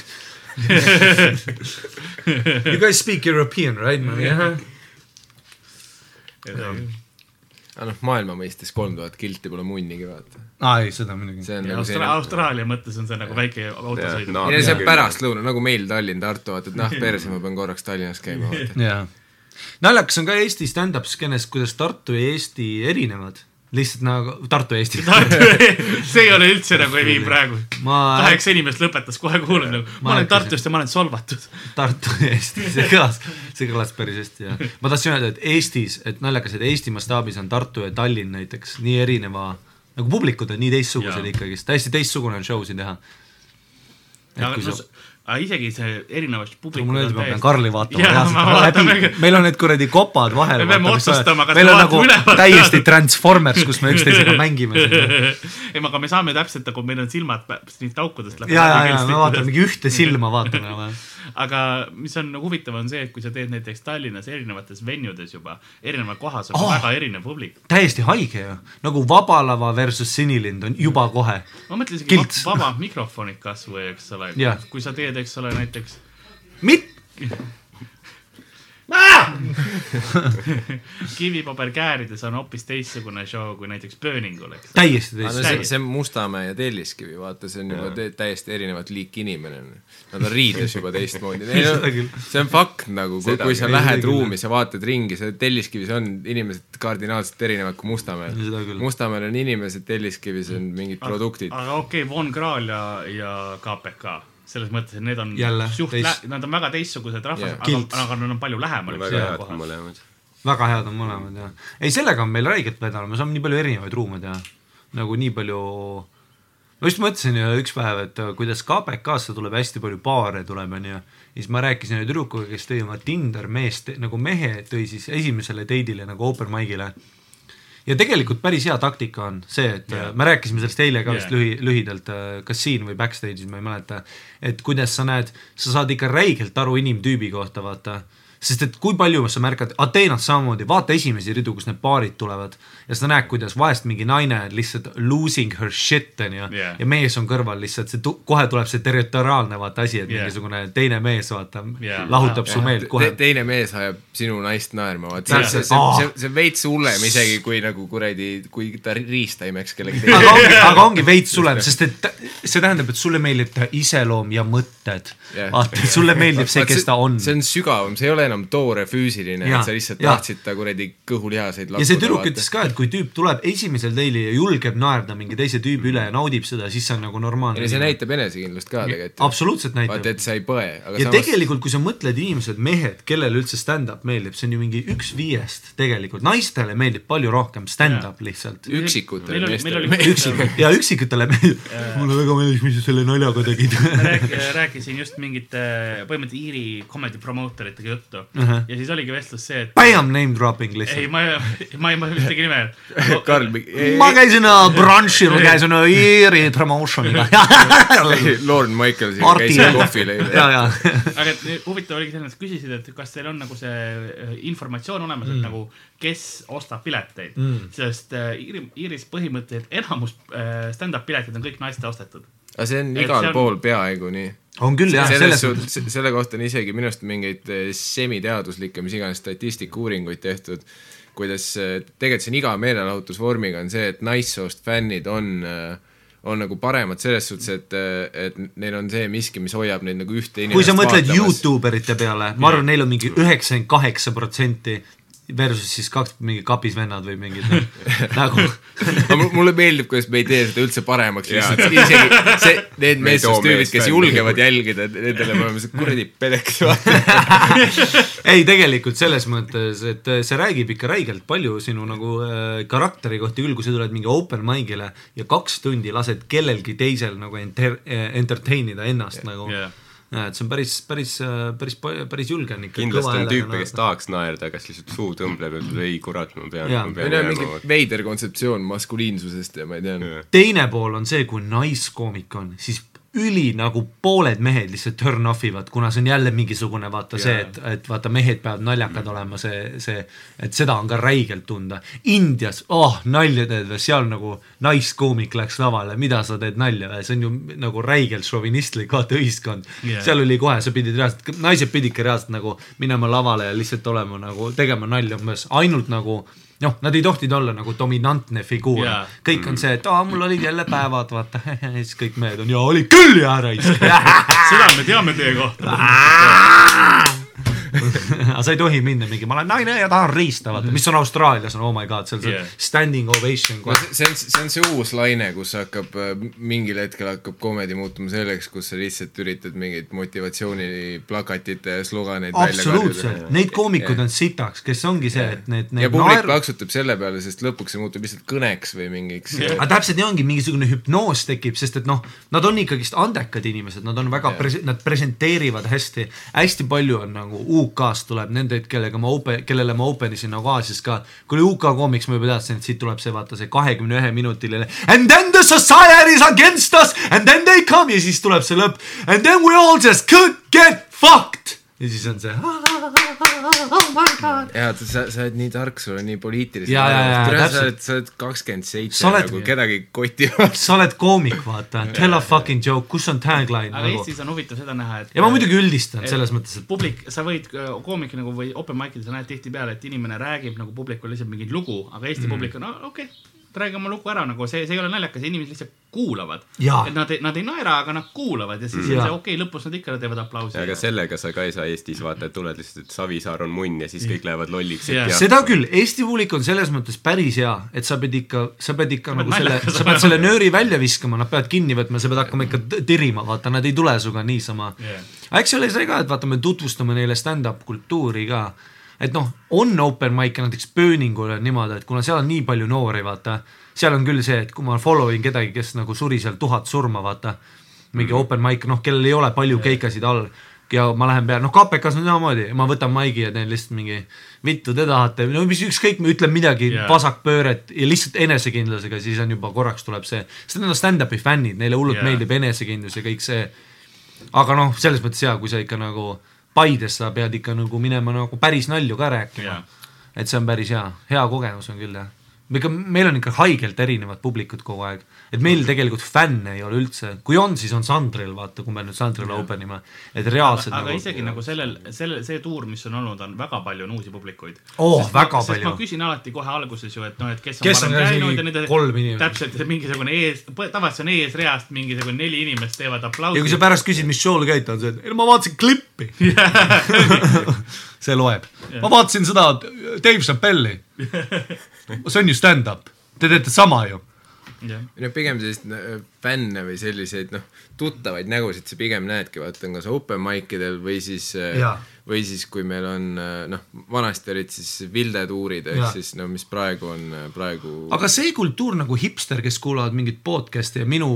[LAUGHS] You guys speak European right? ma mingi jah. aga noh, maailma mõistes kolm tuhat kilti pole munnigi, vaata. Aa ei, seda muidugi. see on ja nagu Austra-, Austraalia mõttes on see nagu väike autosõit no.. ei no see on pärastlõuna, nagu meil Tallinn, Tartu, vaata, et noh, perse, ma pean korraks Tallinnas käima, vaata. [LAUGHS] naljakas on ka Eesti stand-up skeenes, kuidas Tartu ja Eesti erinevad. lihtsalt nagu Tartu ja Eesti. see ei ole üldse nagu ei vii praegu. ma, kaheksa inimest lõpetas kohe kuulama nagu, ma olen hakkasin- Tartust ja ma olen solvatud. Tartu ja Eesti, see kõlas, see kõlas päris hästi ja ma tahtsin öelda, et Eestis, et naljakas, et Eesti mastaabis on Tartu ja Tallinn näiteks nii erineva, nagu publikud on nii teistsugused ikkagist, täiesti teistsugune on show siin teha. aga no aga isegi see erinevast publikust mulle meeldib, ma pean Karli vaatama väga-, meil on need kuradi kopad vahel. Me peame otsustama, kas meil me on vaatame nagu ülevalt. täiesti Transformers, kus me üksteisega [LAUGHS] mängime ei, aga me saame täpselt nagu meil on silmad siit aukudest ja, ja, ja me vaatame mingi ühte silma vaatame. Aga mis on huvitav, on see, et kui sa teed näiteks Tallinnas erinevates venudes juba, erinevas kohas on Oh! väga erinev publik. täiesti haige ju, nagu Vaba Lava versus Sinilind on juba kohe. ma mõtlen isegi Kilts. va- vabad mikrofonid kasvõi, eks ole kui sa teed, eks ole, näiteks mit-, [LAUGHS] [LAUGHS] kivipaberkäärides on hoopis teistsugune show kui näiteks Burningul, eks. täiesti aga no teistsugune. see, see Mustamäe ja Telliskivi, vaata, see on juba te- täiesti erinevat liiki inimene. Nad on riides juba teistmoodi. See on fakt nagu, kui, kui sa lähed ruumi, sa vaatad ringi, sa Telliskivis on inimesed kardinaalselt erinevad kui Mustamäel. Mustamäel on inimesed, Telliskivis on mingid produktid. aga okei okay,, Von Krahl ja, ja KPK, selles mõttes, et need on Jälle suht teist- lä-, nad on väga teistsugused rahvas yeah., aga, aga nad on palju lähemal väga head on. mõlemad. väga head on mõlemad jah. ei, sellega on meil räigelt vedanud, me saame nii palju erinevaid ruume teha. nagu nii palju, ma just mõtlesin üks päev, et äh, kuidas KPK-sse tuleb hästi palju paare tuleb, onju. ja siis ma rääkisin ühe tüdrukuga, kes tõi oma Tinder meest, nagu mehe tõi siis esimesele date'ile nagu open mic'ile. Ja tegelikult päris hea taktika on see, et yeah. me rääkisime sellest eile ka vist Jaa. lühi, lühidalt, kas siin või backstage'is, ma ei mäleta, et kuidas sa näed, sa saad ikka räigelt aru inimtüübi kohta, vaata sest et kui palju sa märkad, Ateenas samamoodi, vaata esimesi ridu, kus need paarid tulevad ja sa näed, kuidas vahest mingi naine lihtsalt losing her shit onju Yeah. ja mees on kõrval lihtsalt see, kohe tuleb see territoriaalne vaata asi, et Yeah. mingisugune teine mees vaata Yeah. lahutab su meelt kohe Te, teine mees ajab sinu naist naerma, vaat see, see, see, see, see on veits hullem isegi kui nagu kuradi, kui ta riista imeks kellegi aga teise ongi, aga ongi veits sulem, sest et ta- see tähendab, et sulle meeldib ta iseloom ja mõtted Jah. vaata, sulle meeldib see, kes ta on. see on sügavam, see ei ole enam toore füüsiline, et sa lihtsalt jaa. tahtsid ta kuradi kõhulihaseid ja see tüdruk ütles ka, et kui tüüp tuleb esimesel date'il ja julgeb naerda mingi teise tüübi üle ja naudib seda, siis see on nagu normaalne. ei, see näitab enesekindlust ka tegelikult. absoluutselt näitab vaata, et sa ei põe, ja samas tegelikult, kui sa mõtled inimesed, mehed, kellele üldse stand-up meeldib, see on ju mingi üks viiest tegelikult, naistele meeldib palju rohkem stand-up lihtsalt. üksikutele Meil oli- meil meestele oli- meeldib. üksik ja üksikutele meeldib, mulle väga meeldis, mis sa selle naljaga tegid. rääk- rääkisin just mingite põhimõtteliselt Iiri comedy promoter itega juttu uh. -huh. ja siis oligi vestlus see, et Bam, name dropping ei, lihtsalt. ma ei, [LAUGHS] ma ei, ma ei ühtegi nime. [LAUGHS] Karl, ma käisin äh, brunch'il, käisin äh, Iiri promotion'iga. [LAUGHS] Lorne Michaelsiga Martin. käisime kohvil eile. ja, ja. aga et nüüd huvitav oligi selles, et küsisid, et kas teil on nagu see äh, informatsioon olemas mm., et nagu kes ostab pileteid mm., sest Iiri, Iiris põhimõtteliselt enamus stand-up piletid on kõik naiste ostetud. Aga see on Et igal see on- pool peaaegu nii. on küll jah, selles suhtes, selle kohta on isegi minu arust mingeid eh, semiteaduslikke, mis iganes statistikauuringuid tehtud, kuidas eh, tegelikult see on iga meelelahutusvormiga on see, et naissoost fännid on äh, on nagu paremad selles suhtes, et, et neil on see miski, mis hoiab neid nagu ühte inimest kui sa mõtled. Youtube erite peale, ma arvan, neil on mingi üheksakümmend kaheksa protsenti versus siis kaks mingi kapis vennad või mingid noh, [LAUGHS] nagu mulle meeldib, kuidas me ei tee seda üldse paremaks, lihtsalt isegi see, need [LAUGHS] Me ei too meessoost tüübid, kes julgevad jälgida, nendele me oleme see kuradi pedeks vaata. [LAUGHS] ei, tegelikult selles mõttes, et see räägib ikka räigelt palju sinu nagu äh, karakteri kohta. Küll, kui sa tuled mingi open mic'ile ja kaks tundi lased kellelgi teisel nagu enter, äh, entertain ida ennast nagu. Jah. ja,. et see on päris, päris, päris, päris julge on ikka. kindlasti on tüüpe, kes tahaks naerda, kes lihtsalt suu tõmblenud, ei kurat, ma pean, Jaa. ma pean on mingi jääma. veider kontseptsioon maskuliinsusest ja ma ei tea. teine pool on see, kui naiskoomik on, siis üli nagu pooled mehed lihtsalt turn off ivad, kuna see on jälle mingisugune vaata see, et, et vaata, mehed peavad naljakad olema, see, see, et seda on ka räigelt tunda. Indias, oh nalja teed või, seal nagu naiskoomik läks lavale, mida sa teed nalja või, see on ju nagu räigelt šovinistlik vaata ühiskond yeah.. seal oli kohe, sa pidid reaalselt, naised pididki reaalselt nagu minema lavale ja lihtsalt olema nagu, tegema nalja umbes ainult nagu noh, nad ei tohtinud olla nagu dominantne figuur yeah. kõik on see, et aa, mul olid jälle päevad, vaata, [LAUGHS] siis kõik mehed on, jaa, oli küll jaa, raisk. [LAUGHS] seda me teame teie kohta. [LAUGHS] aga sa ei tohi minna mingi, ma olen naine ja tahan riista, vaata, mis on Austraalias on oh my god, seal see Yeah. yeah. standing ovation no kohe. see on, see on see uus laine, kus hakkab, mingil hetkel hakkab komedi muutuma selleks, kus sa lihtsalt üritad mingeid motivatsiooniplakatite ja sloganeid absoluutselt, neid koomikuid on sitaks, kes ongi see, et need, ja need publik naer- plaksutab selle peale, sest lõpuks see muutub lihtsalt kõneks või mingiks Jah. aga täpselt nii ongi, mingisugune hüpnoos tekib, sest et noh, nad on ikkagist andekad inimesed, nad on väga pres-, nad presenteerivad hästi, hästi palju on nagu UK-st tuleb nendeid, kellega ma open, kellele ma open isin nagu Aasias ka. kui oli UK koomiks, ma juba teadsin, et siit tuleb see vaata see kahekümne ühe minutiline and then the society is against us! And then they come ja siis tuleb see lõpp. And then we all just could get fucked! Ja siis on see oh my god ja sa, sa oled nii tark, sul on nii poliitilised Jaa, jaa, jaa, sa täpselt. oled, sa oled kakskümmend seitse nagu kedagi kotivad. [LAUGHS] sa oled koomik, vaata, tell a fucking joke, kus on tagline aga nagu. Eestis on huvitav seda näha, et. ja ma muidugi üldistan selles mõttes, et publik, sa võid äh, koomik nagu või open mic'il sa näed tihtipeale, et inimene räägib nagu publikule lihtsalt mingit lugu, aga Eesti mm. publik on, okei okay,, räägi oma lugu ära, nagu see, see ei ole naljakas, inimesed lihtsalt kuulavad. Et nad, nad ei naera, aga nad kuulavad ja siis mm. on Jaa. see okei okay,, lõpus nad ikka teevad aplausi. aga sellega sa ka ei saa Eestis vaata, et tuled lihtsalt, et Savisaar on munn ja siis kõik lähevad lolliks. Seda küll, Eesti publik on selles mõttes päris hea, et sa pead ikka, sa pead ikka nagu selle, sa pead selle nööri välja viskama, nad peavad kinni võtma, sa pead hakkama ikka tirima, vaata, nad ei tule sinuga niisama Jah. aga eks ole see ka, et vaata, me tutvustame neile stand-up kultuuri ka. Et noh, on open mic'e näiteks Pööningul on niimoodi, et kuna seal on nii palju noori, vaata, seal on küll see, et kui ma follow in kedagi, kes nagu suri seal tuhat surma, vaata, mingi mm. open mic, noh, kellel ei ole palju keikasid all, ja ma lähen peale, noh KPK-s on samamoodi, ma võtan maigi ja teen lihtsalt mingi vittu te tahate, no mis ükskõik, ütlen midagi yeah. vasakpööret ja lihtsalt enesekindlusega, siis on juba korraks tuleb see, sest need on stand-up'i fännid, neile hullult yeah. meeldib enesekindlus ja kõik see. aga noh, selles mõttes jaa, kui sa ikka nagu Paides sa pead ikka nagu minema nagu päris nalju ka rääkima yeah.. et see on päris hea, hea kogemus on küll jah. ikka, meil on ikka haigelt erinevad publikud kogu aeg, et meil tegelikult fänne ei ole üldse, kui on, siis on Sandril, vaata, kui me nüüd Sandrile open ima, et reaalselt aga nagu isegi nagu sellel, sellel, see tuur, mis on olnud, on väga palju on uusi publikuid. Sest väga ma, palju. ma küsin alati kohe alguses ju, et noh, et kes on Kes varem käinud ja nende kolm inimest. täpselt, mingisugune ees, tavaliselt on eesreast mingisugune neli inimest teevad aplausi. Ja kui sa pärast küsid, mis show'l käid, on see, et ei no ma vaatasin klippi. [LAUGHS] [LAUGHS] See loeb. ma vaatasin seda Dave Chappelle'i. [LAUGHS] see on ju stand-up, te teete sama ju. Jah. no pigem sellist äh, fänne või selliseid noh, tuttavaid nägusid sa pigem näedki, vaata on kas open mic idel või siis äh, Jaa. või siis, kui meil on äh, noh, vanasti olid siis vildetuurid ehk Jaa. siis no mis praegu on äh, praegu aga see kultuur nagu hipster, kes kuulavad mingit podcast'i ja minu,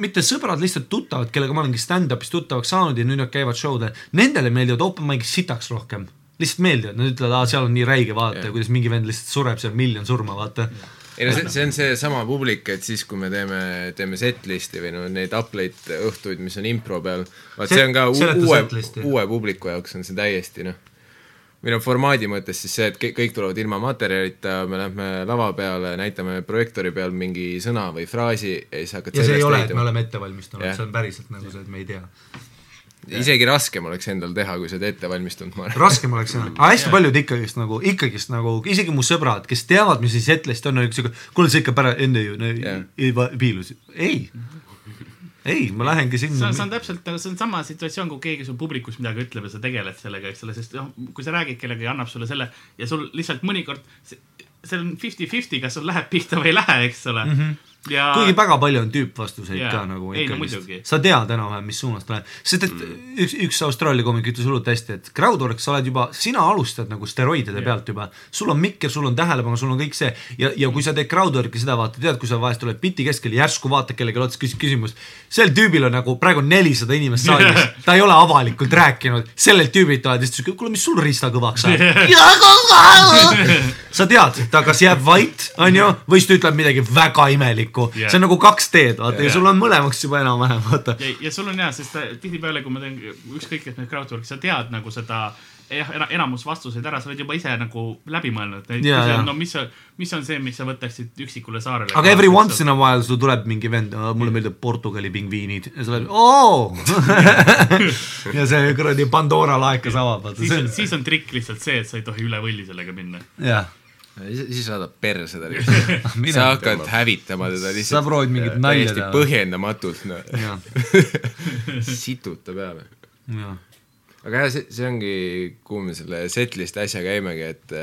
mitte sõbrad, lihtsalt tuttavad, kellega ma olengi stand-up'is tuttavaks saanud ja nüüd nad käivad show del, nendele meeldivad open mic'id sitaks rohkem. Lihtsalt meeldivad, nad ütlevad, aa seal on nii räige vaadata yeah., kuidas mingi vend lihtsalt sureb seal miljon surma, vaata yeah.. ei no see, see on seesama publik, et siis, kui me teeme, teeme setlist'i või no neid up-late õhtuid, mis on impro peal, vaat see on ka uue uue publiku jaoks on see täiesti noh, või noh, formaadi mõttes siis see, et kõik, tulevad ilma materjalita, me lähme lava peale, näitame projektoori peal mingi sõna või fraasi ja siis hakkad ja see ei ole, et me oleme ette valmistanud see on päriselt nagu see, et me ei tea. Isegi raskem oleks endal teha, kui sa oled ette valmistunud, ma arvan. raskem oleks jah, aga hästi paljud ikkagist nagu, ikkagist nagu, isegi mu sõbrad, kes teavad, mis see setlist on, on üks siuke, kuule sa ikka pära-, enne ju no, Jah. ei piilus, ei. ei, ma lähengi sinna on, see on täpselt see on sama situatsioon, kui keegi sul publikus midagi ütleb ja sa tegeled sellega, eks ole, sest noh, kui sa räägid kellegagi, annab sulle selle ja sul lihtsalt mõnikord see, see on fifty-fifty, kas sul läheb pihta või ei lähe, eks ole mm. -hmm. ja kuigi väga palju on tüüpvastuseid Jaa. ka nagu Ei, no muidugi. sa tead enam-vähem, mis suunas ta läheb, sest et mm. üks, üks Austraalia komik ütles hullult hästi, et crowdwork, sa oled juba, sina alustad nagu steroidide yeah. pealt juba, sul on mikker, sul on tähelepanu, sul on kõik see ja, ja kui sa teed crowdwork'i seda vaata, tead, kui sa vahest oled biti keskel, järsku vaatad kellelegi otsa, küsid küsimust, sel tüübil on nagu praegu nelisada inimest saalis, [LAUGHS] ta ei ole avalikult rääkinud, sellelt tüübilt oled lihtsalt siuke, kuule, mis sul riista kõvaks ajab [LAUGHS] [LAUGHS] sa tead, ta kas jääb vait, onju, või siis ta ütleb midagi väga imelikku yeah., see on nagu kaks teed, vaata yeah. Ja sul on mõlemaks juba enam-vähem, vaata. ja, sul on hea, sest tihtipeale, kui ma teen ükskõik, et need crowdwork'i, sa tead nagu seda jah, enamus vastuseid ära, sa oled juba ise nagu läbi mõelnud. No mis on, mis on see, mis sa võtaksid üksikule saarele. aga every once in a while sul tuleb mingi vend, mulle meeldib Portugali pingviinid ja sa oled oo [LAUGHS] ja see kuradi Pandora laekas avab, siis on, siis on trikk lihtsalt see, et sa ei tohi üle võlli sellega minna. jah. siis siis saadab perse ta [LAUGHS] lihtsalt. Mine sa hakkad hävitama teda sa lihtsalt proovid mingit nalja teha. põhjendamatult, noh. [LAUGHS] situta peale. aga jah, see, see ongi, kuhu me selle setlist äsja käimegi, et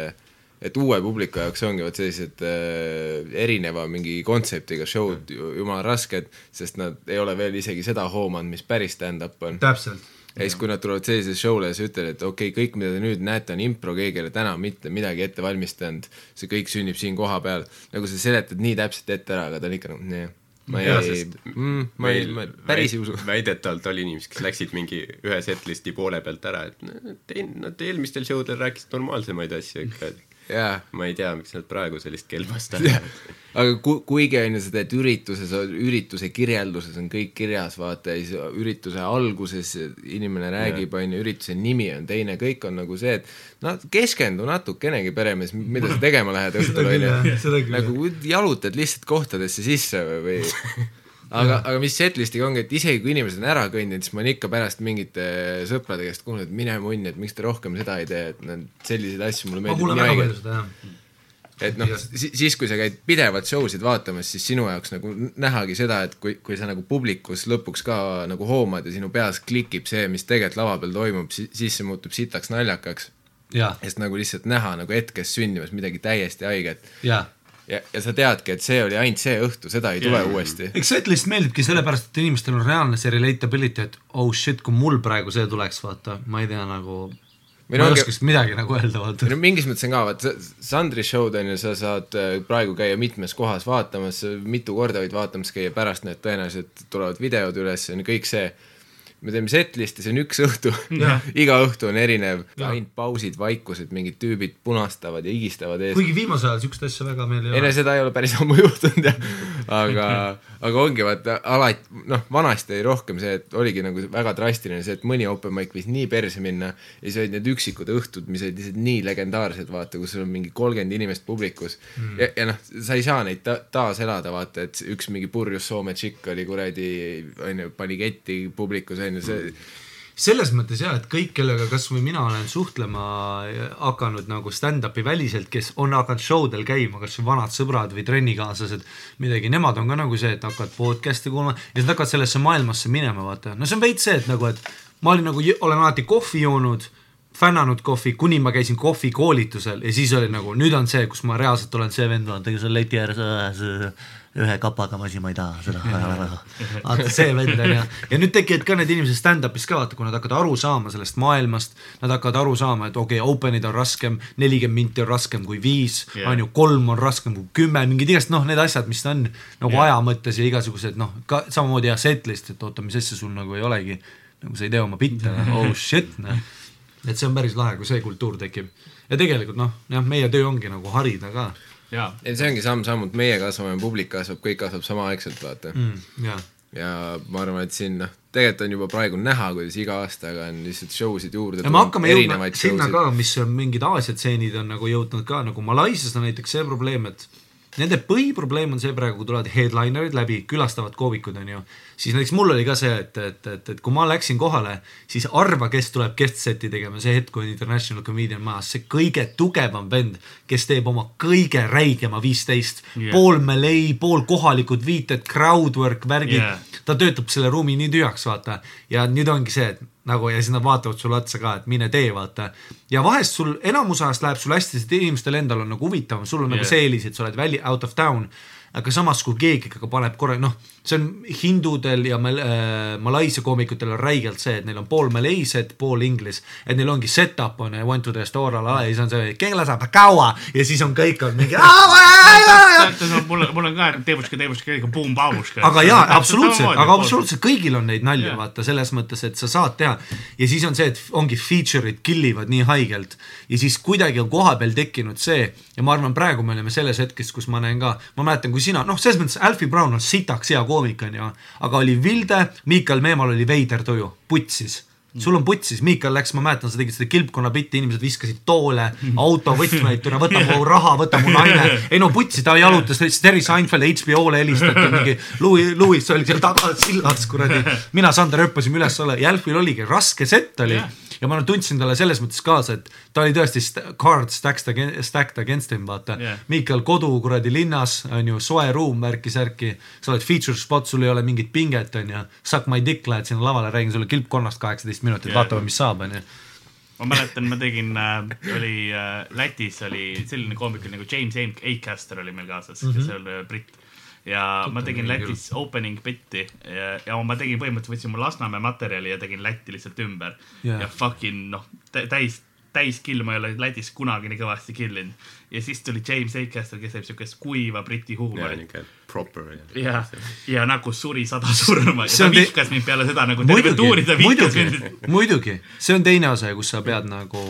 et uue publiku jaoks ongi vot sellised äh, erineva mingi kontseptiga show'd ju- jumala rasked, sest nad ei ole veel isegi seda hoomanud, mis päris stand-up on. täpselt. Ja siis, kui nad tulevad sellisele show'le ja sa ütled, et okei okay,, kõik, mida te nüüd näete, on impro, keegi ei ole täna mitte midagi ette valmistanud, see kõik sünnib siin kohapeal. nagu sa seletad nii täpselt ette ära, aga ta on ikka nagu nee, ma ei mm, ma ei, ma päris ei usu. [LAUGHS] väidetavalt oli inimesi, kes läksid mingi ühe setlisti poole pealt ära, et te- nad eelmistel show del rääkisid normaalsemaid asju ikka, et jaa ma ei tea, miks nad praegu sellist kelbast ajavad. [LAUGHS] aga ku-, kuigi on ju sa teed ürituses, ürituse kirjelduses on kõik kirjas, vaata ja siis ürituse alguses inimene räägib, on ju, ürituse nimi on teine, kõik on nagu see, et no keskendu natukenegi peremees, mida sa tegema lähed õhtul, on ju seda. nagu jalutad lihtsalt kohtadesse sisse või, või [LAUGHS] aga, aga mis setlistiga ongi, et isegi kui inimesed on ära kõndinud, siis ma olen ikka pärast mingite sõprade käest kuulnud, et mine munni, et miks te rohkem seda ei tee, et need selliseid asju mulle ma meeldib kuulen nii väga palju seda jah. et noh, siis kui sa käid pidevalt show sid vaatamas, siis sinu jaoks nagu nähagi seda, et kui, kui sa nagu publikus lõpuks ka nagu hoomad ja sinu peas klikib see, mis tegelikult lava peal toimub, siis see muutub sitaks naljakaks. sest nagu lihtsalt näha nagu hetkes sündimas midagi täiesti haiget ja, ja sa teadki, et see oli ainult see õhtu, seda ei tule Jaa. uuesti. eks setlist meeldibki sellepärast, et inimestel on reaalne see relatability, et oh shit, kui mul praegu see tuleks, vaata, ma ei tea nagu, Või ma ei ongi- oskaks midagi nagu öelda, vaata no mingis mõttes on ka, vaat sa- Sandri show'd on ju, sa saad äh, praegu käia mitmes kohas vaatamas, mitu korda võid vaatamas käia, pärast need tõenäoliselt tulevad videod üles, on ju kõik see. Me teeme setlist'i, see on üks õhtu. [LAUGHS] Iga õhtu on erinev, ainult pausid, vaikused, mingid tüübid punastavad ja higistavad ees. kuigi viimasel ajal siukest asja väga meil ei ei no ole. seda ei ole päris ammu [LAUGHS] juhtunud jah, aga, aga ongi vaata alati, noh, vanasti oli rohkem see, et oligi nagu väga drastiline see, et mõni open mic võis nii perse minna ja siis olid need üksikud õhtud, mis olid lihtsalt nii legendaarsed, vaata, kus sul on mingi kolmkümmend inimest publikus. Mm. ja, ja noh, sa ei saa neid ta taas elada, vaata, et üks mingi purjus Soome tšikk oli kuradi, onju, pani ketti publikus, onju, see selles mõttes jah, et kõik, kellega kasvõi mina olen suhtlema hakanud nagu stand-up'i väliselt, kes on hakanud show del käima, kas või vanad sõbrad või trennikaaslased, midagi, nemad on ka nagu see, et hakkavad podcast'e kuulama ja siis nad hakkavad sellesse maailmasse minema, vaata. no see on veits see, et nagu, et ma olin nagu, olen alati kohvi joonud, fännanud kohvi, kuni ma käisin kohvikoolitusel ja siis oli nagu, nüüd on see, kus ma reaalselt olen see vend, vaata, kes on leti ääres äh, ühe kapaga ma asi, ma ei taha seda [LAUGHS] [LAUGHS] vaata see vend on ju, ja nüüd tekivad ka need inimesed stand-up'is ka vaata, kui nad hakkavad aru saama sellest maailmast, nad hakkavad aru saama, et okei okay,, open'id on raskem, nelikümmend minti on raskem kui viis Jah. on ju, kolm on raskem kui kümme, mingid igast noh, need asjad, mis on nagu Jah. aja mõttes ja igasugused noh, ka samamoodi jah, setlist, et oota, mis asja sul nagu ei olegi, nagu sa ei tea oma bitte, oh [LAUGHS] shit noh. et see on päris lahe, kui see kultuur tekib ja tegelikult noh, jah, meie töö ongi nagu harida ka ei see ongi samm-sammult, meie kasvame, publik kasvab, kõik kasvab samaaegselt, vaata mm.. jaa ja ma arvan, et siin noh, tegelikult on juba praegu näha, kuidas iga aastaga on lihtsalt show sid juurde ja me hakkame jõudma sinna ka, mis on mingid Aasia tseenid on nagu jõudnud ka nagu Malaisias on näiteks see probleem, et nende põhiprobleem on see praegu, kui tulevad headlinerid läbi, külastavad koomikud on ju, siis näiteks mul oli ka see, et, et, et, et kui ma läksin kohale, siis arva, kes tuleb guest set'i tegema, see hetk, kui on International Comedian majas, see kõige tugevam vend, kes teeb oma kõige räigema viisteist yeah., pool melee, pool kohalikud viited, crowdwork, värgid yeah., ta töötab selle ruumi nii tühjaks, vaata. ja nüüd ongi see, et nagu ja siis nad vaatavad sulle otsa ka, et mine tee, vaata. ja vahest sul enamus ajast läheb sul hästi, sest inimestel endal on nagu huvitavam, sul on yeah. Nagu see eelis, et sa oled väli, out of town. aga samas, kui keegi ikkagi paneb korra, noh, see on hindudel ja mal, äh, Malaisia koomikutel on räigelt see, et neil on pool maleiset, pool inglis, et neil ongi set-up on one to the restaurant ja siis on see, kella saab kaua? Ja siis on kõik on mingi mul on, mul on ka teebuška, teebuška, ikka buum-paubuška. aga jaa, absoluutselt, aga absoluutselt kõigil on neid nalju vaata selles mõttes, et sa saad teha. Ja siis on see, et ongi feature'id kill ivad nii haigelt. Ja siis kuidagi on kohapeal tekkinud see ja ma arvan, praegu me oleme selles hetkes, kus ma näen ka, ma mäletan, kui sina, noh, selles mõttes Alfie Brown on sitaks hea koomik onju, aga oli Vilde, Miikal Meemal oli veider tuju, putsis sul on putsis, Miikal läks, ma mäletan, sa tegid seda kilpkonna bitti, inimesed viskasid toole, autovõtmeid, türa võta mu raha, võta mu naine. ei no putsi, ta jalutas, Terry Seinfeld HBO-le helistati mingi Louis, Louis oli seal taga sillas kuradi. mina, Sander hüppasime üles-alla, Jälfil oligi raske sett oli Jah. Ja ma tundsin talle selles mõttes kaasa, et ta oli tõesti st- card stacked against, stacked against him, vaata Jah. Miikal kodu kuradi linnas on ju soe ruum, värki-särki, sa oled feature spot, sul ei ole mingit pinget, on ju, suck my dick, lähed sinna lavale, räägin sulle kilpkonnast kaheksateist minutit, Jah. vaatame, mis saab, on ju. ma mäletan, ma tegin äh,, oli äh, Lätis oli selline koomik nagu James A- Acaster oli meil kaasas mm, -hmm. kes oli äh, britt. Ja ma tegin Lätis opening bit'i ja, ja ma tegin põhimõtteliselt võtsin mu Lasnamäe materjali ja tegin Lätti lihtsalt ümber. Jah. ja fucking noh, täis, täis kill, ma ei ole Lätis kunagi nii kõvasti killinud. ja siis tuli James Acaster, kes teeb siukest kuiva briti ja huumorit. niuke proper. ja, ja nagu suri sada surma ja ta vihkas mind peale seda nagu terve tuuri ta vihkas muidugi mind., muidugi, see on teine osa, kus sa pead nagu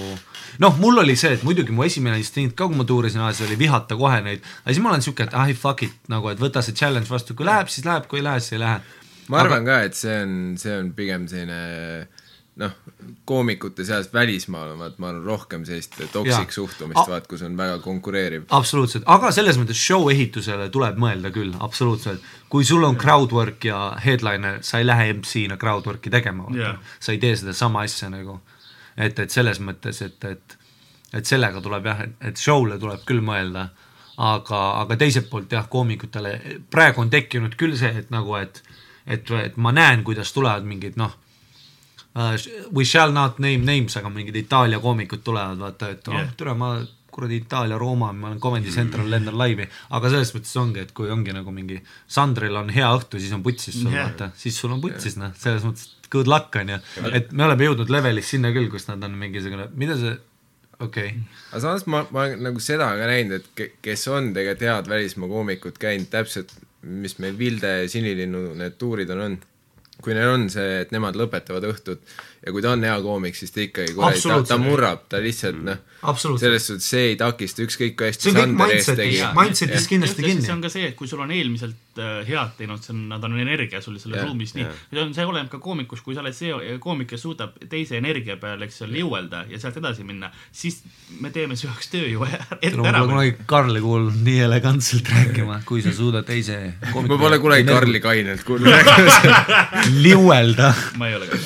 noh, mul oli see, et muidugi mu esimene instinkt ka, kui ma tuurisin Aasias, oli vihata kohe neid, aga siis ma olen siuke, et ah fuck it nagu, et võta see challenge vastu, kui läheb, siis läheb, kui ei lähe, siis ei lähe. ma arvan ka, et see on, see on pigem selline noh, koomikute seas välismaal on vaat ma arvan rohkem sellist toksik suhtumist vaat kus on väga konkureeriv. absoluutselt, aga selles mõttes show ehitusele tuleb mõelda küll, absoluutselt. kui sul on crowdwork ja headliner, sa ei lähe MC-na crowdwork'i tegema Jah. sa ei tee sedasama asja nagu. et, et selles mõttes, et, et, et sellega tuleb jah, et, et show'le tuleb küll mõelda, aga, aga teiselt poolt jah, koomikutele praegu on tekkinud küll see, et nagu, et et, et ma näen, kuidas tulevad mingid noh we shall not name names, aga mingid Itaalia koomikud tulevad, vaata, et oh yeah. tere, ma kuradi Itaalia Rooma, ma olen Comedy Central, lendan laivi, aga selles mõttes ongi, et kui ongi nagu mingi Sandril on hea õhtu, siis on putsis sul yeah. vaata, siis sul on putsis noh, selles mõttes good luck on ju, et me oleme jõudnud levelis sinna küll, kus nad on mingisugune, mida see, okei okay., aga samas ma, ma olen nagu seda ka näinud, et ke- kes on tegelikult head välismaa koomikud käinud täpselt, mis meil Vilde ja Sinilinnu need tuurid on olnud, kui neil on see, et nemad lõpetavad õhtut ja kui ta on hea koomik, siis ta ikkagi kuradi, ta, ta murrab, ta lihtsalt noh, absoluutselt. selles suhtes see ei takista, ükskõik kui hästi see on kõik mindset'is mindset'is kindlasti kinni see. on ka see, et kui sul on eelmiselt äh, head teinud, see on, nad on energia sul selles Jah, ruumis nii, see on, see oleneb ka koomikus, kui sa oled see koomik, kes suudab teise energia peale, eks ole, jõuelda ja sealt edasi minna, siis me teeme su jaoks tööjõu [LAUGHS] ette ma ära pole. kunagi Karli kuulnud nii elegantselt rääkima, kui sa suudad teise ma pole kunagi Karli Kainelt kuulnud rääkimas. [LAUGHS] [LAUGHS] liuelda. ma ei ole ka.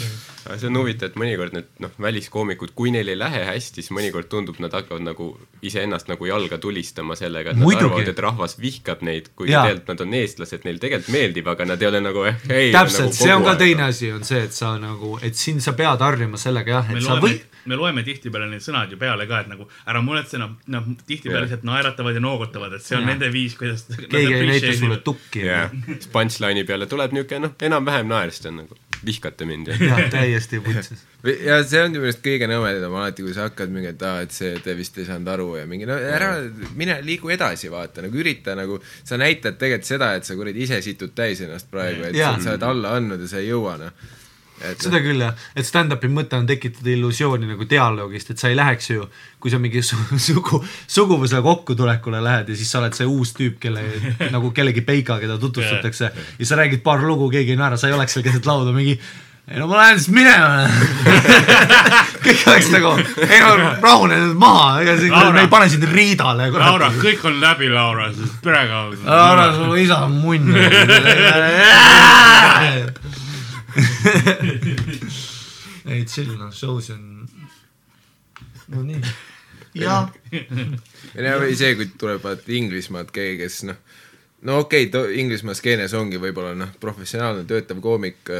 Aga see on huvitav, et mõnikord need noh, väliskoomikud, kui neil ei lähe hästi, siis mõnikord tundub, nad hakkavad nagu iseennast nagu jalga tulistama sellega, et nad Muidugi. arvavad, et rahvas vihkab neid, kuigi tegelikult nad on eestlased, neile tegelikult meeldib, aga nad ei ole nagu eh, ei täpselt nagu, see on ka aeg. teine asi, on see, et sa nagu, et siin sa pead harjuma sellega jah, me et sa loeme võid,, me loeme tihtipeale need sõnad ju peale ka, et nagu ära muretse, noh, noh tihtipeale lihtsalt naeratavad ja noogutavad, et see on Jah. nende viis, kuidas. keegi ei näita sulle. tukki. siis punchline'i peale tuleb niisugune noh, enam-vähem naer, siis ta on nagu vihkate mind ja jah, täiesti putsis. ja see on minu meelest kõige nõmedam alati, kui sa hakkad mingi, et aa, et see, te vist ei saanud aru ja mingi no ära, mine liigu edasi, vaata nagu ürita nagu, sa näitad tegelikult seda, et sa kuradi ise situd täis ennast praegu, et sa, sa oled alla andnud ja sa ei jõua noh. Et seda küll jah, et stand-up'i mõte on tekitada illusiooni nagu dialoogist, et sa ei läheks ju, kui sa mingi su sugu, suguvõsa kokkutulekule lähed ja siis sa oled see uus tüüp, kelle [LAUGHS] nagu kellegi peiga, keda tutvustatakse ja sa räägid paar lugu, keegi ei naera, sa ei oleks seal keset lauda mingi ei no ma lähen siis minema. [LAUGHS] kõik oleks nagu, ei no rahune nüüd maha, ega siin, Laura. me ei pane sind riidale. Laura, kõik on läbi, Laura, perega. Laura, su isa on munn. [LAUGHS] [LAUGHS] ei chill noh, show's on. no nii. jah, ja või see, kui tuleb vaata Inglismaalt keegi, kes noh, no okei okay,, Inglismaa skeenes ongi võib-olla noh, professionaalne töötav koomik,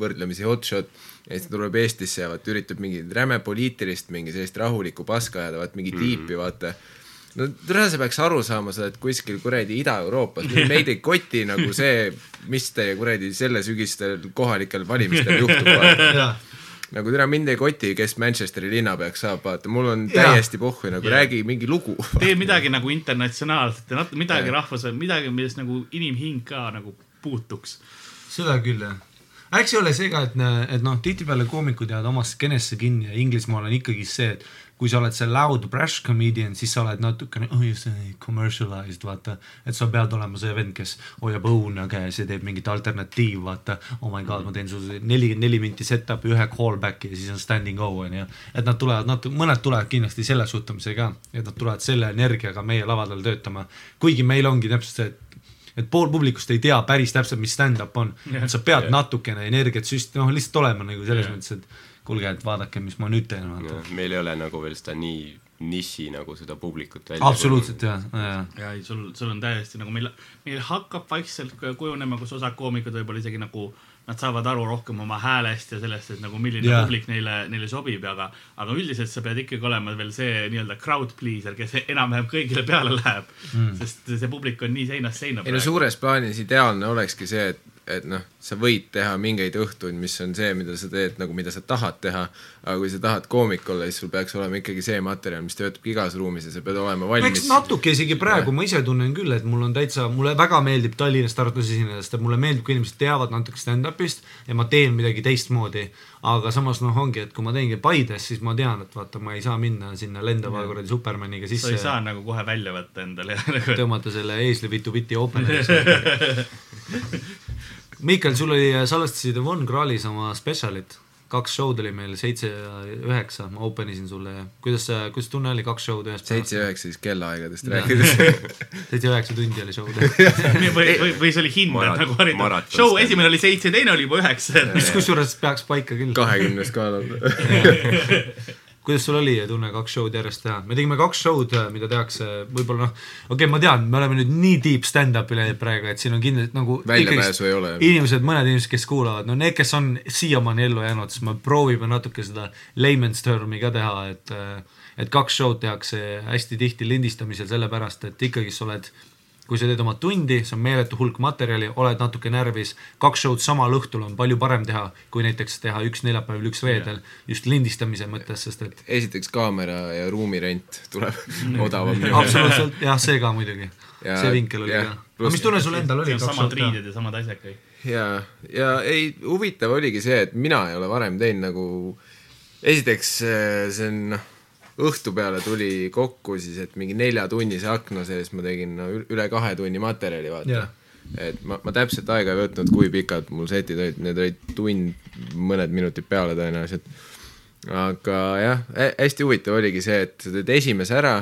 võrdlemisi hotshot, ja siis ta tuleb Eestisse ja vaata üritab mingi räme poliitilist, mingi sellist rahulikku paska ajada, vaata mingi tiipi, vaata no tere, sa peaks aru saama, sa oled kuskil kuradi Ida-Euroopas, meid ei koti nagu see, mis teie kuradi selle sügistel kohalikel valimistel juhtub, [LAUGHS] nagu tere, mind ei koti, kes Manchesteri linnapeaks saab, vaata, mul on täiesti pohhu, nagu Jaa. räägi mingi lugu. tee midagi nagu internatsionaalset ja nat-, midagi Jah. rahvus, midagi, millest nagu inimhing ka nagu puutuks. seda küll jah. eks ei ole see ka, et, et noh, tihtipeale koomikud jäävad oma skeenesse kinni ja Inglismaal on ikkagi see, et kui sa oled see loud brash comedian, siis sa oled natukene oh, commercialized, vaata. et sa pead olema see vend, kes hoiab õuna käes ja teeb mingit alternatiivi, vaata. oh my god, ma teen sulle nelikümmend neli minti set-up'i, ühe callback'i ja siis on standing O on ju. et nad tulevad natu-, mõned tulevad kindlasti selle suhtumisega, et nad tulevad selle energiaga meie lavadel töötama. kuigi meil ongi täpselt see, et et pool publikust ei tea päris täpselt, mis stand-up on yeah,, sa pead yeah. natukene energiat süst-, noh lihtsalt olema nagu selles yeah. mõttes, et kuulge, et vaadake, mis ma nüüd teen, vaata. meil ei ole nagu veel seda nii niši nagu seda publikut välja absoluutselt jah, jah. ja ei, sul, sul on täiesti nagu meil, meil hakkab vaikselt kujunema, kus osad koomikud võib-olla isegi nagu nad saavad aru rohkem oma häälest ja sellest, et nagu milline yeah. publik neile, neile sobib, aga aga üldiselt sa pead ikkagi olema veel see nii-öelda crowd pleaser, kes enam-vähem kõigile peale läheb mm., sest see publik on nii seinast seina ei no suures plaanis ideaalne olekski see, et, et noh, sa võid teha mingeid õhtuid, mis on see, mida sa teed nagu, mida sa tahad teha, aga kui sa tahad koomik olla, siis sul peaks olema ikkagi see materjal, mis töötab igas ruumis ja sa pead olema eks valmis. natuke isegi praegu ma ise tunnen küll, et mul on täitsa, mulle väga meeldib Tallinnas, Tartus esineda, sest et mulle meeldib, kui inimesed teavad natuke stand-up'ist ja ma teen midagi teistmoodi. aga samas noh, ongi, et kui ma teengi Paides, siis ma tean, et vaata, ma ei saa minna sinna lendava kuradi Supermaniga sa sisse ei saa nagu kohe välja võtta endale tõmmata selle eesli vitu biti oopeneriks. [LAUGHS] Miikal, sul oli, salvestasid Von Krahlis oma spetsialit, kaks show'd oli meil, seitse ja üheksa, ma open isin sulle ja kuidas see, kuidas tunne oli, kaks show'd ühest seitse ja üheksa siis kellaaegadest rääkides. [LAUGHS] seitse ja üheksa tundi oli show'd. [LAUGHS] või, või, või see oli hind Marat- nagu harida show esimene oli seitse, teine oli juba üheksa. mis kusjuures peaks paika küll. kahekümnes skaalal. [LAUGHS] kuidas sul oli tunne kaks show'd järjest teha? me tegime kaks show'd, mida tehakse võib-olla noh, okei okay,, ma tean, me oleme nüüd nii deep stand-up'i läinud praegu, et siin on kindlasti nagu Väljapääsu ei ole. inimesed, mõned inimesed, kes kuulavad, no need, kes on siiamaani ellu jäänud, siis me proovime natuke seda layman's term'i ka teha, et et kaks show'd tehakse hästi tihti lindistamisel sellepärast, et ikkagi sa oled kui sa teed oma tundi, see on meeletu hulk materjali, oled natuke närvis, kaks show'd samal õhtul on palju parem teha, kui näiteks teha üks neljapäeval, üks reedel, just lindistamise mõttes, sest et esiteks kaamera ja ruumirent tuleb odavam. [LAUGHS] absoluutselt, jah, see ka muidugi. see vinkel oli ka. aga mis tunne sul endal oli samad riided ja samad asjad kõik. ja, ja ei, huvitav oligi see, et mina ei ole varem teinud nagu, esiteks äh, see on noh, õhtu peale tuli kokku siis, et mingi neljatunnise akna sees ma tegin no, üle kahe tunni materjali, vaata Jah. et ma, ma täpselt aega ei võtnud, kui pikad mul setid olid, need olid tund, mõned minutid peale tõenäoliselt. aga jah, hästi huvitav oligi see, et sa teed esimese ära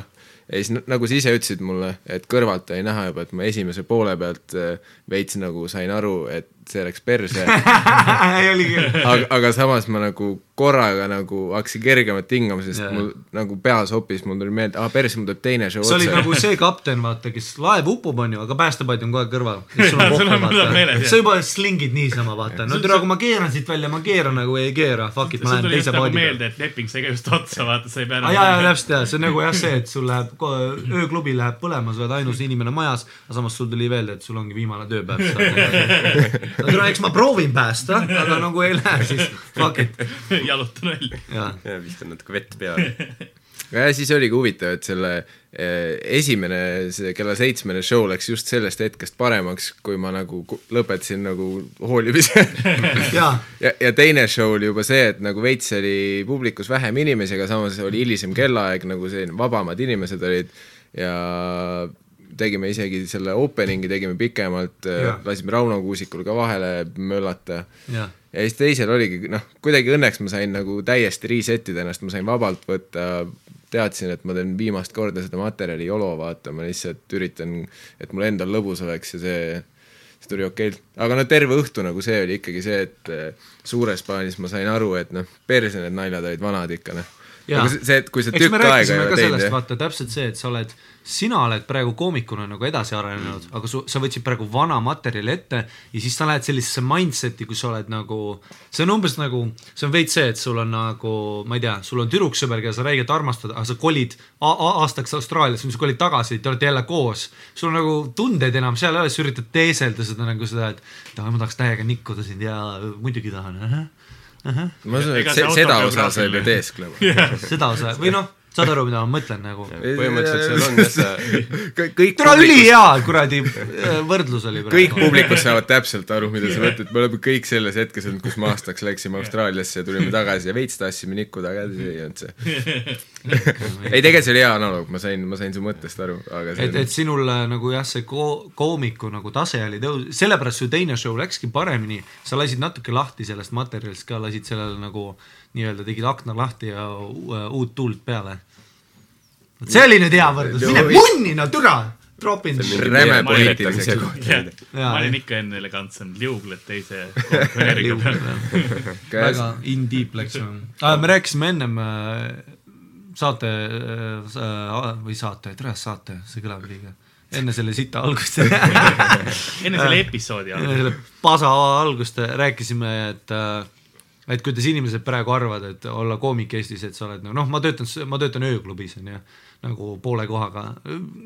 ja siis nagu sa ise ütlesid mulle, et kõrvalt oli näha juba, et ma esimese poole pealt äh, veits nagu sain aru, et see läks perse [LAUGHS] aga, aga samas ma nagu korraga nagu hakkasin kergemalt hingama, sest yeah. mul nagu peas hoopis, mul tuli meelde, aa persse, mul tuleb teine show sa olid otsa nagu see kapten, vaata, kes laev upub, onju, aga päästepaat on kõrval. meeles, vaata. jah. sa juba slingid niisama, vaata. no türa, kui ma keeran siit välja, ma keeran nagu ei keera, fuck it, ma lähen teise nagu paadi peale. meelde, et leping sai ka just otsa, vaata, sa ei pea aa jaa, jaa, täpselt jaa, see on nagu jah see, et sul läheb, ööklubi läheb põlema, sa oled ainus inimene majas, aga samas sul tuli meelde, et sul ongi viimane tööpäev. [LAUGHS] no eks ma proovin päästa, aga nagu ei lähe, siis fuck it, [LAUGHS] jalutan välja. ja viskan natuke vett peale. [LAUGHS] ja siis oligi huvitav, et selle eh, esimene, see kella seitsmene show läks just sellest hetkest paremaks, kui ma nagu lõpetasin nagu hoolimise. [LAUGHS] Jaa, ja, ja teine show oli juba see, et nagu veits oli publikus vähem inimesi, aga samas oli hilisem kellaaeg, nagu selline vabamad inimesed olid. Ja tegime isegi selle opening'i tegime pikemalt Jah., lasime Rauno Kuusikul ka vahele möllata ja siis teisel oligi noh, kuidagi õnneks ma sain nagu täiesti reset ida ennast, ma sain vabalt võtta, teadsin, et ma teen viimast korda seda materjali YOLO vaata, ma lihtsalt üritan, et mul endal lõbus oleks ja see, see tuli okeilt. aga no terve õhtu nagu see oli ikkagi see, et eh, suures plaanis ma sain aru, et noh, perse need naljad olid vanad ikka noh. Aga see- et kui sa tükk aega ei ole teinud vaata täpselt see, et sa oled, sina oled praegu koomikuna nagu edasi arenenud mm., aga su, sa võtsid praegu vana materjali ette ja siis sa lähed sellisesse mindset'i, kus sa oled nagu, see on umbes nagu, see on veits see, et sul on nagu, ma ei tea, sul on tüdruksõber, keda sa räigelt armastad, aga sa kolid aastaks Austraaliasse, siis kolid tagasi, te olete jälle koos. sul on nagu tundeid enam seal ei ole, sa üritad teeselda seda nagu seda, et ma tahaks täiega nikkuda sind ja muidugi tahan ma usun, et see, seda osa sa ei pea teesklema. seda osa või noh, saad aru, mida ma mõtlen nagu. põhimõtteliselt seal on jah see, [LAUGHS] kõik, türa ülihea kuradi äh, võrdlus oli kõik. publikus saavad täpselt aru, mida sa mõtled, me oleme kõik selles hetkes olnud, kus me aastaks läksime Austraaliasse ja tulime tagasi ja veits tahtsime nikkuda, aga see ei olnud see. [LAUGHS] ei, tegelikult see oli hea analoog, ma sain, ma sain su mõttest aru, aga see et, et sinul äh, nagu jah, see ko-, koomiku nagu tase oli tõus-, sellepärast su teine show läkski paremini, sa lasid natuke lahti sellest materjalist ka, lasid sellele nagu nii-öelda tegid akna lahti ja äh, uut tuult peale. see oli nüüd hea võrdlus, mine punni no türa, tropin. räme ületasin kohta. ma olin ikka enne elegantsem, liugled teise konkureeriga [LAUGHS] peal. väga in deep läks ah,. me rääkisime ennem äh, saate äh, või saate, tere saate, see kõlab liiga, enne selle sita algust. [LAUGHS] Enne selle episoodi enne algust. selle pasa algust rääkisime, et äh, et kuidas inimesed praegu arvavad, et olla koomik Eestis, et sa oled nagu noh, ma töötan, ma töötan ööklubis onju, nagu poole kohaga,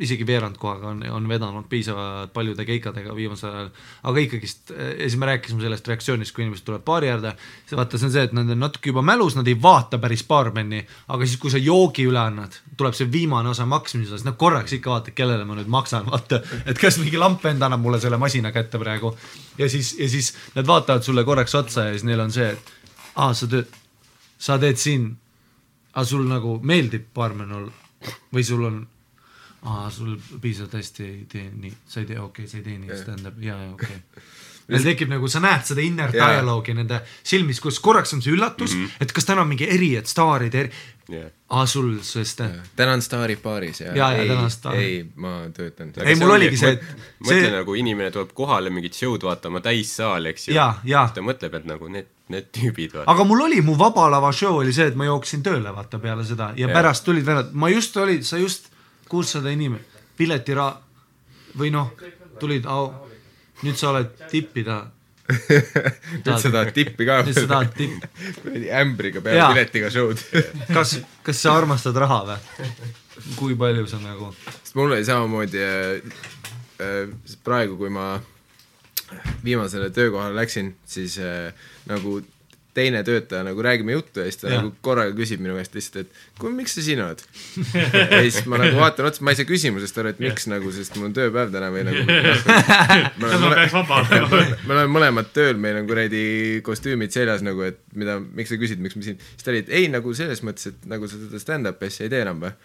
isegi veerand kohaga on, on vedanud piisavalt paljude keikadega viimasel ajal, aga ikkagist, ja siis me rääkisime sellest reaktsioonist, kui inimesed tulevad baari äärde, siis vaata, see on see, et nad on natuke juba mälus, nad ei vaata päris baarmeni, aga siis, kui sa joogi üle annad, tuleb see viimane osa maksmise osas, nad korraks ikka vaatavad, kellele ma nüüd maksan, vaata, et kas mingi lamp vend annab mulle selle masina kätte praegu. Ja siis, ja siis nad vaatavad sulle korraks otsa ja siis neil on see, et aa, sa tööd, sa teed siin, aga sul nagu meeldib baarmen olla või sul on, sul piisavalt hästi ei tee nii, sa ei tee, okei okay,, sa ei tee nii, tähendab ja, ja okei okay.. Neil tekib nagu, sa näed seda inner Jaa. dialoogi nende silmis, kus korraks on see üllatus mm, -hmm. et kas täna on mingi eri, et staarid eri, jah. aa sul, sest täna on Staarid baaris ja, jaa, ei, täna on Staar. ei, ma töötan. Ei, mul oligi see, et mõtle see- nagu inimene tuleb kohale mingit show'd vaatama, täissaal, eks ju. Jaa, jaa. ta mõtleb, et nagu need, need tüübid aga mul oli, mu Vaba Lava show oli see, et ma jooksin tööle vaata peale seda ja Jaa. pärast tulid vennad, ma just olin, sa just kuussada inimest, piletira- või noh, tulid, nüüd sa oled tippida. [LAUGHS] nüüd sa tahad tippi ka. nüüd sa tahad tippi. ämbriga peale piletiga show'd. kas, kas sa armastad raha või? kui palju sa nagu, sest mul oli samamoodi äh, äh, praegu, kui ma viimasele töökohale läksin, siis äh, nagu teine töötaja nagu räägime juttu ja siis ta Jah. nagu korraga küsib minu käest lihtsalt, et kuule, miks sa siin oled? ja siis ma nagu vaatan otsa, ma ei saa küsimusest aru, et miks nagu, sest mul on tööpäev täna või nagu [LAUGHS] ma peaks vaba olema? me oleme mõlemad tööl, meil on kuradi kostüümid seljas nagu, et mida, miks sa küsid, miks ma siin, siis ta oli, et ei nagu selles mõttes, et nagu sa seda stand-up'i asja ei tee enam või?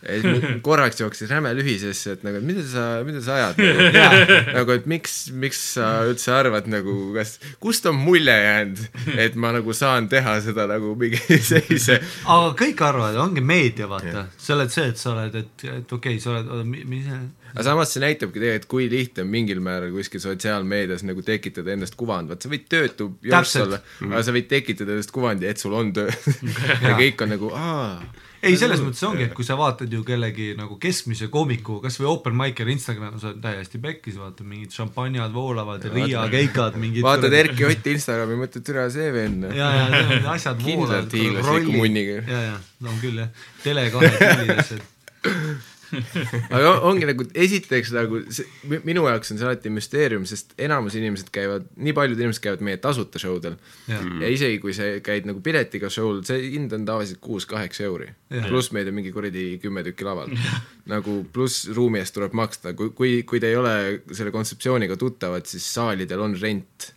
Ja siis mul [LAUGHS] korraks jooksis räme lühisesse, et nagu, mida sa, mida sa ajad nagu, [LAUGHS] nagu, et miks, miks sa üldse arvad nagu, kas, kust on mulje jäänud, et ma nagu saan teha seda nagu mingi [LAUGHS] sellise aga kõik arvavad, ongi meedia, vaata, sa oled see, et sa oled, et, et okei okay,, sa oled, oota, mis aga samas see näitabki tegelikult, kui lihtne on mingil määral kuskil sotsiaalmeedias nagu tekitada endast kuvand, vaat sa võid töötu Täpselt. olla, aga sa võid tekitada endast kuvandi, et sul on töö [LAUGHS] ja kõik on nagu aa. ei, selles mõttes ongi, et kui sa vaatad ju kellegi nagu keskmise koomiku, kasvõi open mic'er Instagramis, oled täiesti pekkis, vaata mingid šampanjad voolavad, Riia keikad, mingid vaatad Erki Otti Instagrami, mõtled, türa see vend. ja, ja need asjad Kindlalt voolavad, hiiglasliku munniga. ja, ja on küll jah, Tele2 pillides, et [LAUGHS] aga ongi nagu esiteks nagu see, mi- minu jaoks on see alati müsteerium, sest enamus inimesed käivad, nii paljud inimesed käivad meie tasuta show del Jah. ja isegi kui sa käid nagu piletiga show'l, see hind on tavaliselt kuus-kaheksa euri pluss meid on mingi kuradi kümme tükki laval. nagu pluss ruumi eest tuleb maksta, kui, kui, kui te ei ole selle kontseptsiooniga tuttavad, siis saalidel on rent.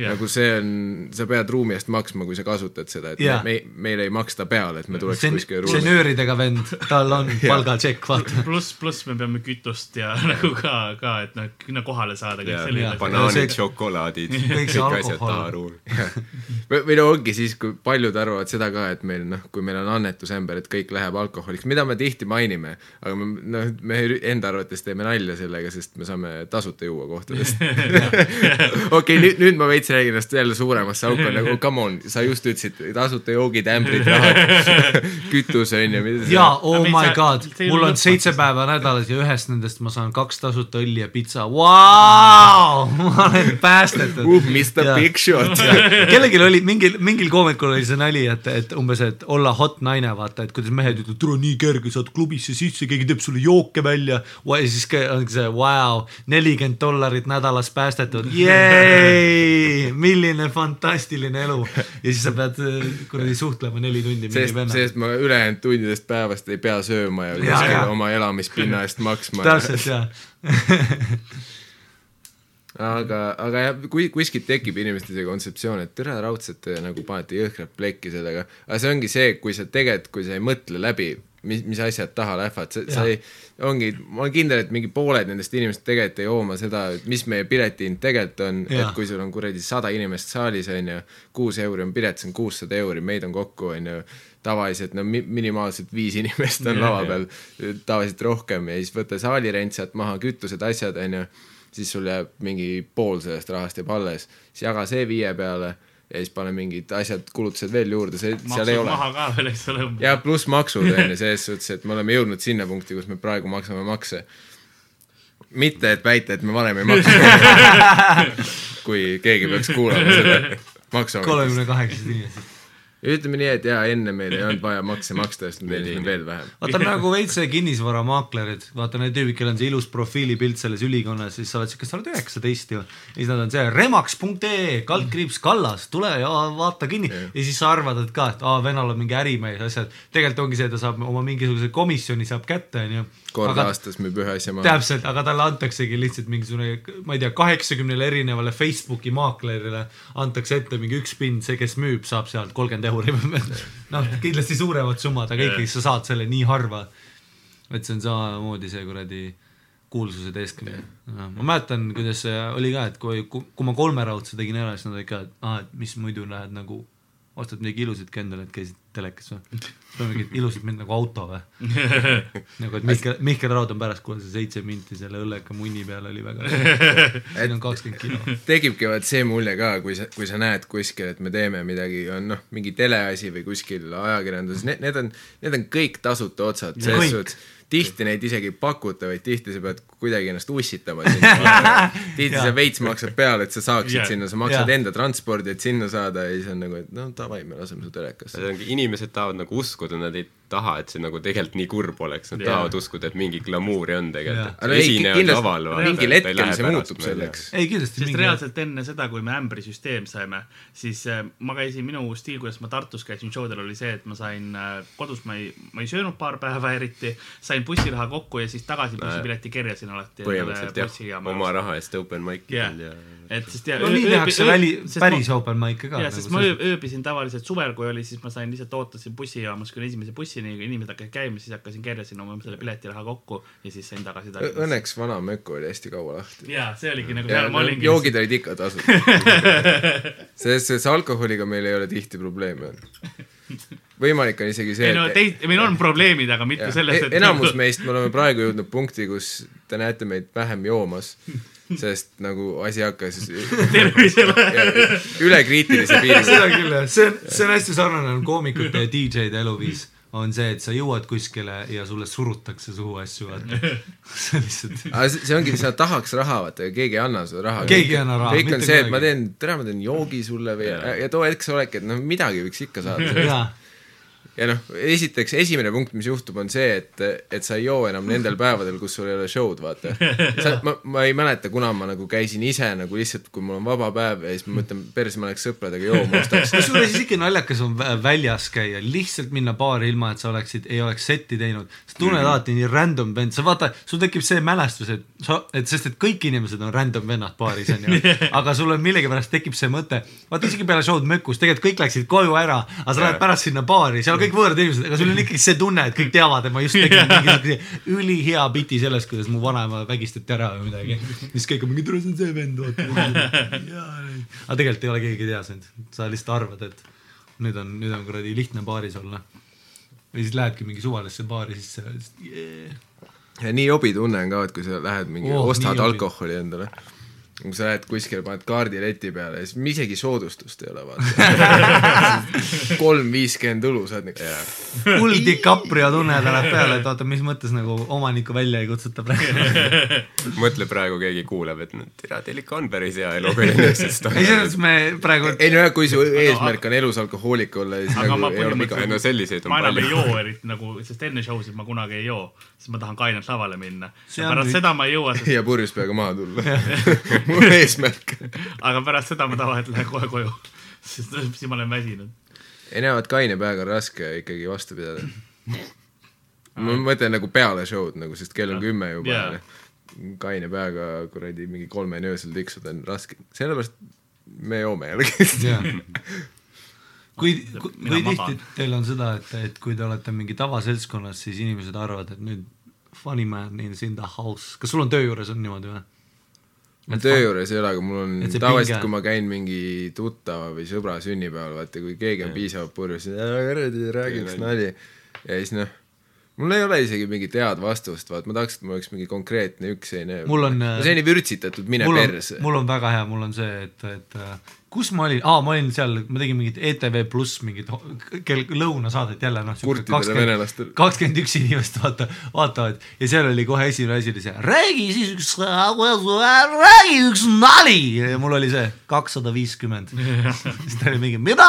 nagu see on, sa pead ruumi eest maksma, kui sa kasutad seda, et Jah. me, me, meile ei maksta peale, et me tuleks kuskile ruumi. senööridega vend, tal on [LAUGHS] palgatšekk, vaata. pluss, pluss me peame kütust ja [LAUGHS] nagu ka, ka, et noh, sinna kohale saada, banaanid šokolaadid, kõik asjad alkohol. taha ruumi. või, no ongi siis, kui paljud arvavad seda ka, et meil noh, kui meil on annetusämber, et kõik läheb alkoholiks, mida me tihti mainime, aga me noh, me enda arvates teeme nalja sellega, sest me saame tasuta juua kohtadest. [LAUGHS] [LAUGHS] okei, nüüd, nüüd ma veits räägin ennast jälle suuremasse auku, nagu come on, sa just ütlesid tasuta joogid, ämbrid, rahad, kütus on ju, mida jaa, oh my god, mul on lõpmatus. Seitse päeva nädalas ja ühest nendest ma saan kaks tasuta õlli ja pitsa, vau, ma olen päästetud uh,, Mr. Big Shot. kellelgi oli mingil, mingil koomikul oli see nali, et, et umbes, et olla hot naine, vaata, et kuidas mehed ütlevad, tule nii kerge, saad klubisse sisse, keegi teeb sulle jooke välja. ja siis ongi see, vau, nelikümmend dollarit nädalas päästetud, milline fantastiline elu. ja siis sa pead kuradi suhtlema neli tundi mingi vennaga. sest ma ülejäänud tundidest päevast ei pea sööma ja, ja, ja. oma elamispinna eest maksma. täpselt jaa. [LAUGHS] aga, aga jah, kui kuskilt tekib inimestel see kontseptsioon, et tere raudselt te nagu panete jõhkrat plekki sellega, aga see ongi see, kui sa tegelikult, kui sa ei mõtle läbi, mis, mis asjad taha lähevad, sa, Jah. ei, ongi, ma olen kindel, et mingi pooled nendest inimestest tegelikult ei hooma seda, et mis meie piletihind tegelikult on, Jah. et kui sul on kuradi sada inimest saalis, on ju, kuus euri on pilet, see on kuussada euri, meid on kokku, on ju, tavaliselt no mi- minimaalselt viis inimest on lava peal, tavaliselt rohkem ja siis võta saalirent sealt maha, kütused, asjad, on ju siis sul jääb mingi pool sellest rahast jääb alles, siis jaga see viie peale ja siis pane mingid asjad, kulutused veel juurde, see seal ei maksud ole. maha ka veel, eks ole. ja pluss maksud [LAUGHS] on ju selles suhtes, et me oleme jõudnud sinna punkti, kus me praegu maksame makse. mitte, et väita, et me varem ei maksnud. [LAUGHS] kui keegi peaks kuulama seda [LAUGHS] maksuametist. kolmekümne kaheksast inimesest. Ütleme nii, et jaa, enne meil ei olnud vaja makse maksta, sest me teenisime veel vähem. vaata [LAUGHS] nagu veits kinnisvaramaaklerid, vaata need tüübid, kellel on see ilus profiilipilt selles ülikonnas, siis sa oled siuke, sa oled üheksateist ju. ja siis nad on see remaks.ee, kaldkriips Kallas, tule ja vaata kinni Jah. ja siis sa arvad, et ka, et aa, vennal on mingi ärimees, asjad. tegelikult ongi see, ta saab oma mingisuguse komisjoni saab kätte, onju. Kord aga aastas müüb ühe asja maha. täpselt, aga talle antaksegi lihtsalt mingisugune, ma ei tea, kaheksakümnele erinevale Facebooki maaklerile antakse ette mingi üks pind, see, kes müüb, saab sealt kolmkümmend euri. [LAUGHS] noh, kindlasti suuremad summad, aga ikkagi sa saad selle nii harva. et see on samamoodi see kuradi kuulsuse teesklemine no,. ma mäletan, kuidas see oli ka, et kui, kui ma kolmeraudse tegin ära, siis nad olid ka, et aa, et mis muidu lähed nagu, ostad midagi ilusat ka endale, et käisid telekas või? mingit ilusat mind nagu auto või? [LAUGHS] nagu, et Mihkel, Mihkel Raud on pärast, kuule see seitse minti selle õlleka munni peal oli väga [LAUGHS] siin on kakskümmend kilo. tekibki vaat see mulje ka, kui sa, kui sa näed kuskil, et me teeme midagi, on noh, mingi teleasi või kuskil ajakirjanduses, need, need on, need on kõik tasuta otsad, selles suhtes tihti neid isegi ei pakuta, vaid tihti sa pead kuidagi ennast ussitama [LAUGHS] sinna. tihti sa veits maksad peale, et sa saaksid Jaa. sinna, sa maksad Jaa. enda transpordi, et sinna saada ja siis on nagu, et no davai, me laseme su telekasse. inimesed tahavad nagu uskuda, nad ei taha, et see nagu tegelikult nii kurb oleks, nad Jaa. tahavad uskuda, et mingi glamuuri on tegelikult. aga no ei, kindlasti mingil hetkel see muutub selleks. ei kindlasti sest mingi reaalselt enne seda, kui me ämbrisüsteem saime, siis äh, ma käisin, minu stiil, kuidas ma Tartus käisin showdel, oli see, et ma sain äh, kodus, ma ei, ma ei söönud paar päeva eriti, sain bussiraha kokku ja siis tagasi bussipileti kerjasin alati. põhimõtteliselt jah, oma raha eest open mic'idel jah ja, et sest ja no nii tehakse väli, päris open mic'e ka. ja, sest ma öö, ööbisin tavaliselt suvel, kui oli, siis ma sain lihtsalt ootasin bussijaamas kuni esimese bussini, kui inimesed hakkasid käima, siis hakkasin kerjasin oma selle piletiraha kokku ja siis sain tagasi Tallinnasse. Õnneks vana Mökku oli hästi kaua lahti. jaa, see oligi nagu ja seal ma olingi. joogid olid ikka tasuta. [LAUGHS] selles suhtes alkoholiga meil ei ole tihti probleeme olnud. võimalik on isegi see, ei no teist, meil on probleemid, aga mitte selles, e- et enamus meist, me oleme praegu jõudnud punkti, kus te näete meid vähem joomas, [LAUGHS] sest nagu asi hakkas tervisele. ja- ülekriitilise piiri [LAUGHS] seda küll jah, see on, see on hästi sarnane on koomikute ja DJ-de eluviis on see, et sa jõuad kuskile ja sulle surutakse suhu asju, vaata. [LAUGHS] see on lihtsalt, aga see see ongi, sa tahaks raha, vaata, ja keegi ei anna sulle raha. Keegi ei anna raha, kõik on see, et ma midagi. teen, tere, ma teen joogi sulle või, ja too hetk sa oledki, et noh, midagi võiks ikka saada ja noh, esiteks esimene punkt, mis juhtub, on see, et, et sa ei joo enam nendel päevadel, kus sul ei ole show'd, vaata. ma, ma ei mäleta, kuna ma nagu käisin ise nagu lihtsalt, kui mul on vaba päev ja siis ma mõtlen, perse, ma läheks sõpradega jooma, ostaks. [LAUGHS] kusjuures isegi naljakas on vä- väljas käia, lihtsalt minna baari ilma, et sa oleksid, ei oleks setti teinud. sa tunned Mhm. alati nii random vend, sa vaata, sul tekib see mälestus, et sa, et sest, et kõik inimesed on random vennad baaris onju, [LAUGHS] aga sul on millegipärast tekib see mõte, vaata isegi peale show'd Mökus, tegelikult kõik läksid koju ära, aga sa lähed pärast sinna baari, seal kõik võõrad inimesed, aga sul on [LAUGHS] ikkagi see tunne, et kõik teavad, et ma just tegin [LAUGHS] mingisuguse ülihea biti sellest, kuidas mu vanaema vägistati ära või midagi. siis kõik on mingi, tule see on see vend, vaata. [LAUGHS] aga tegelikult ei ole keegi tea sind, sa lihtsalt arvad, et nüüd on, nüüd on kuradi lihtne baaris olla. või siis lähedki mingi suvalisse baari sisse yeah. ja nii jobi tunne on ka, et kui sa lähed mingi Oh, ostad alkoholi endale. Kui sa lähed kuskile, paned kaardi leti peale ja siis isegi soodustust ei ole, vaata. [LAUGHS] kolm viiskümmend õlu saad nagu. hull DiCaprio tunne tuleb peale, et oota, mis mõttes nagu omanikku välja ei kutsuta praegu. [LAUGHS] mõtle praegu keegi kuuleb, et no tere, teil ikka on päris hea elu, kui nendest ei, selles mõttes me praegu ei no jah, kui su eesmärk on elus alkohoolik olla, siis Aga nagu ma ei ole viga no selliseid on ma enam ei palju. joo eriti nagu, sest enne show sid ma kunagi ei joo, sest ma tahan kainelt lavale minna. On pärast seda ma ei jõua, sest [LAUGHS] ja purjus peaga maha tulla. [LAUGHS] mu eesmärk. aga pärast seda ma tavaliselt lähen kohe koju, sest siis ma olen väsinud. ei no vot kaine peaga on raske ikkagi vastu pidada. [LAUGHS] ma mõtlen nagu peale show'd nagu, sest kell on kümme juba yeah.. kaine peaga kuradi mingi kolmeni öösel tiksuda on raske, sellepärast me joome jällegi. kui, kui Mina tihti teil on seda, et, et kui te olete mingi tavaseltskonnas, siis inimesed arvavad, et nüüd funny man is in the house, kas sul on töö juures on niimoodi või? Mul töö juures ei ole, aga mul on tavaliselt, kui ma käin mingi tuttava või sõbra sünnipäeval, vaata kui keegi on piisavalt purjus, siis kuradi räägiks nali. ja siis noh, mul ei ole isegi mingit head vastust, vaat ma tahaks, et mul oleks mingi konkreetne üks selline Mul on, selline vürtsitatud mine perse., mul on väga hea, mul on see, et, et äh, kus ma olin, aa, ma olin seal, ma tegin mingit ETV Pluss mingit kell lõunasaadet jälle noh, Kurtidele venelastele. kakskümmend üks inimest vaata, vaatavad. Ja seal oli kohe esimene asi oli see, räägi siis üks, räägi üks nali! Ja mul oli see kakssada viiskümmend. [LAUGHS] siis ta oli mingi, mida?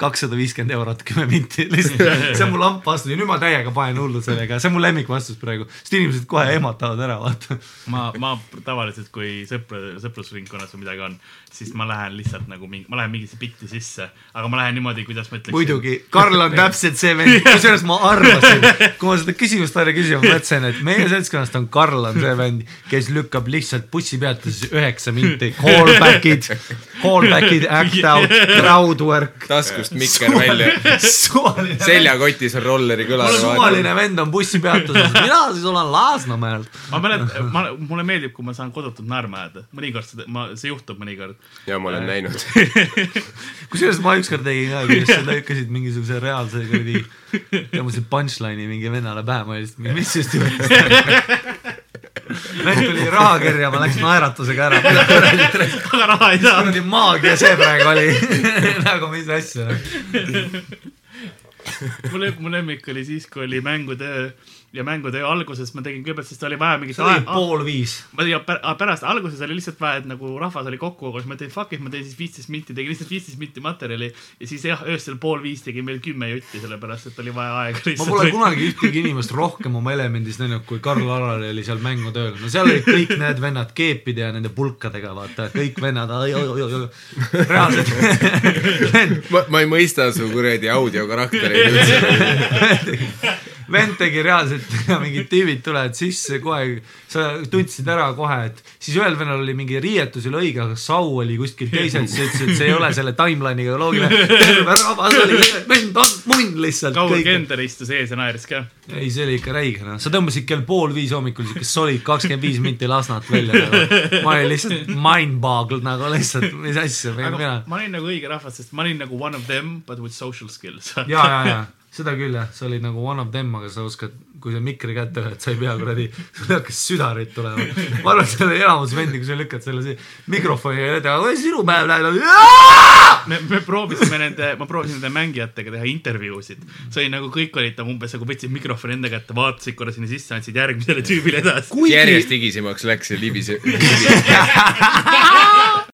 kakssada viiskümmend eurot, kümme minti, lihtsalt see on mu lamp vastus ja nüüd ma täiega panen hullu sellega, see on mu lemmikvastus praegu, sest inimesed kohe ehmatavad ära, vaata. Ma, ma tavaliselt, kui sõpra, sõprusringkonnas või midagi on, siis ma lähen lihtsalt nagu mingi, ma lähen mingisse bitti sisse, aga ma lähen niimoodi, kuidas ma ütleksin. muidugi, Karl on täpselt see vend, kusjuures ma arvasin, [LAUGHS] kui ma seda küsimust talle küsima mõtlesin, et meie seltskonnast on Karl on see vend, kes lükkab lihtsalt bussipeatuses üheksa minti, callback'id, callback'id, [LAUGHS] act out, crowd work. taskust mikker välja, seljakotis on rolleri kõlar. suvaline vend on bussipeatuses, mina siis olen Lasnamäel. ma mäletan, ma, mulle meeldib, kui ma saan kodutult naerma ajada, mõnikord seda, ma, see juhtub mõnikord. ja ma olen näinud. [LAUGHS] kusjuures ma ükskord tegin ka, kuidas sa [LAUGHS] lõikasid mingisuguse reaalse kuradi, tõmbasid punchline'i mingi vennale pähe, ma olin lihtsalt, mis just juhtus. Vend tuli rahakirja, ma läksin naeratusega ära, aga raha ei saa. kuradi maagia see praegu oli. nagu mis asja. mu lemmik, mu lemmik oli siis, kui oli mängutöö ja mängutöö alguses ma tegin kõigepealt, sest oli vaja mingit see oli pool viis. ma tegin pär- pärast, alguses oli lihtsalt vaja, et nagu rahvas oli kokku kogunes, ma tegin fuck it, ma teen siis viisteist minti, tegin lihtsalt viisteist minti materjali ja siis jah, öösel pool viis tegin veel kümme jutti, sellepärast et oli vaja aega ma lihtsalt. pole kunagi ühtegi inimest rohkem oma elemendis näinud, kui Karl Alari oli seal mängutööl. no seal olid kõik need vennad keepide ja nende pulkadega, vaata, kõik vennad, reaalselt. ma, ma ei mõista su kuradi audiokaraktereid üldse. [LAUGHS] vend tegi reaalselt, [LAUGHS] mingid tüübid tulevad sisse kohe, sa tundsid ära kohe, et siis ühel vennal oli mingi riietus oli õige, aga sau oli kuskil teisel, siis ütles, et see ei ole selle timeline'iga loogiline. [LAUGHS] terve rahvas oli, vend on munn lihtsalt. Kaur Kender istus ees ja naeris ka. ei, see oli ikka räige, noh, sa tõmbasid kell pool viis hommikul siukest solid kakskümmend viis minti Lasnat välja nagu.. ma olin lihtsalt mind boggled nagu lihtsalt, mis asja, ma olin nagu õige rahvas, sest ma olin nagu one of them but with social skills. ja, ja, ja seda küll jah, sa olid nagu one of them, aga sa oskad, kui sa mikri kätte võtad, sa ei pea kuradi, sul hakkas südarid tulema. ma arvan, et seal oli enamus vendi, kui sa lükkad selle si- mikrofoni ette, aga sinu päev läheb? me, me proovisime nende, ma proovisin nende mängijatega teha intervjuusid. see oli nagu kõik olid tam umbes nagu võtsid mikrofoni enda kätte, vaatasid korra sinna sisse, andsid järgmisele tüübile edasi. järjest higisemaks läks see libise, libise. [LAUGHS] [LAUGHS]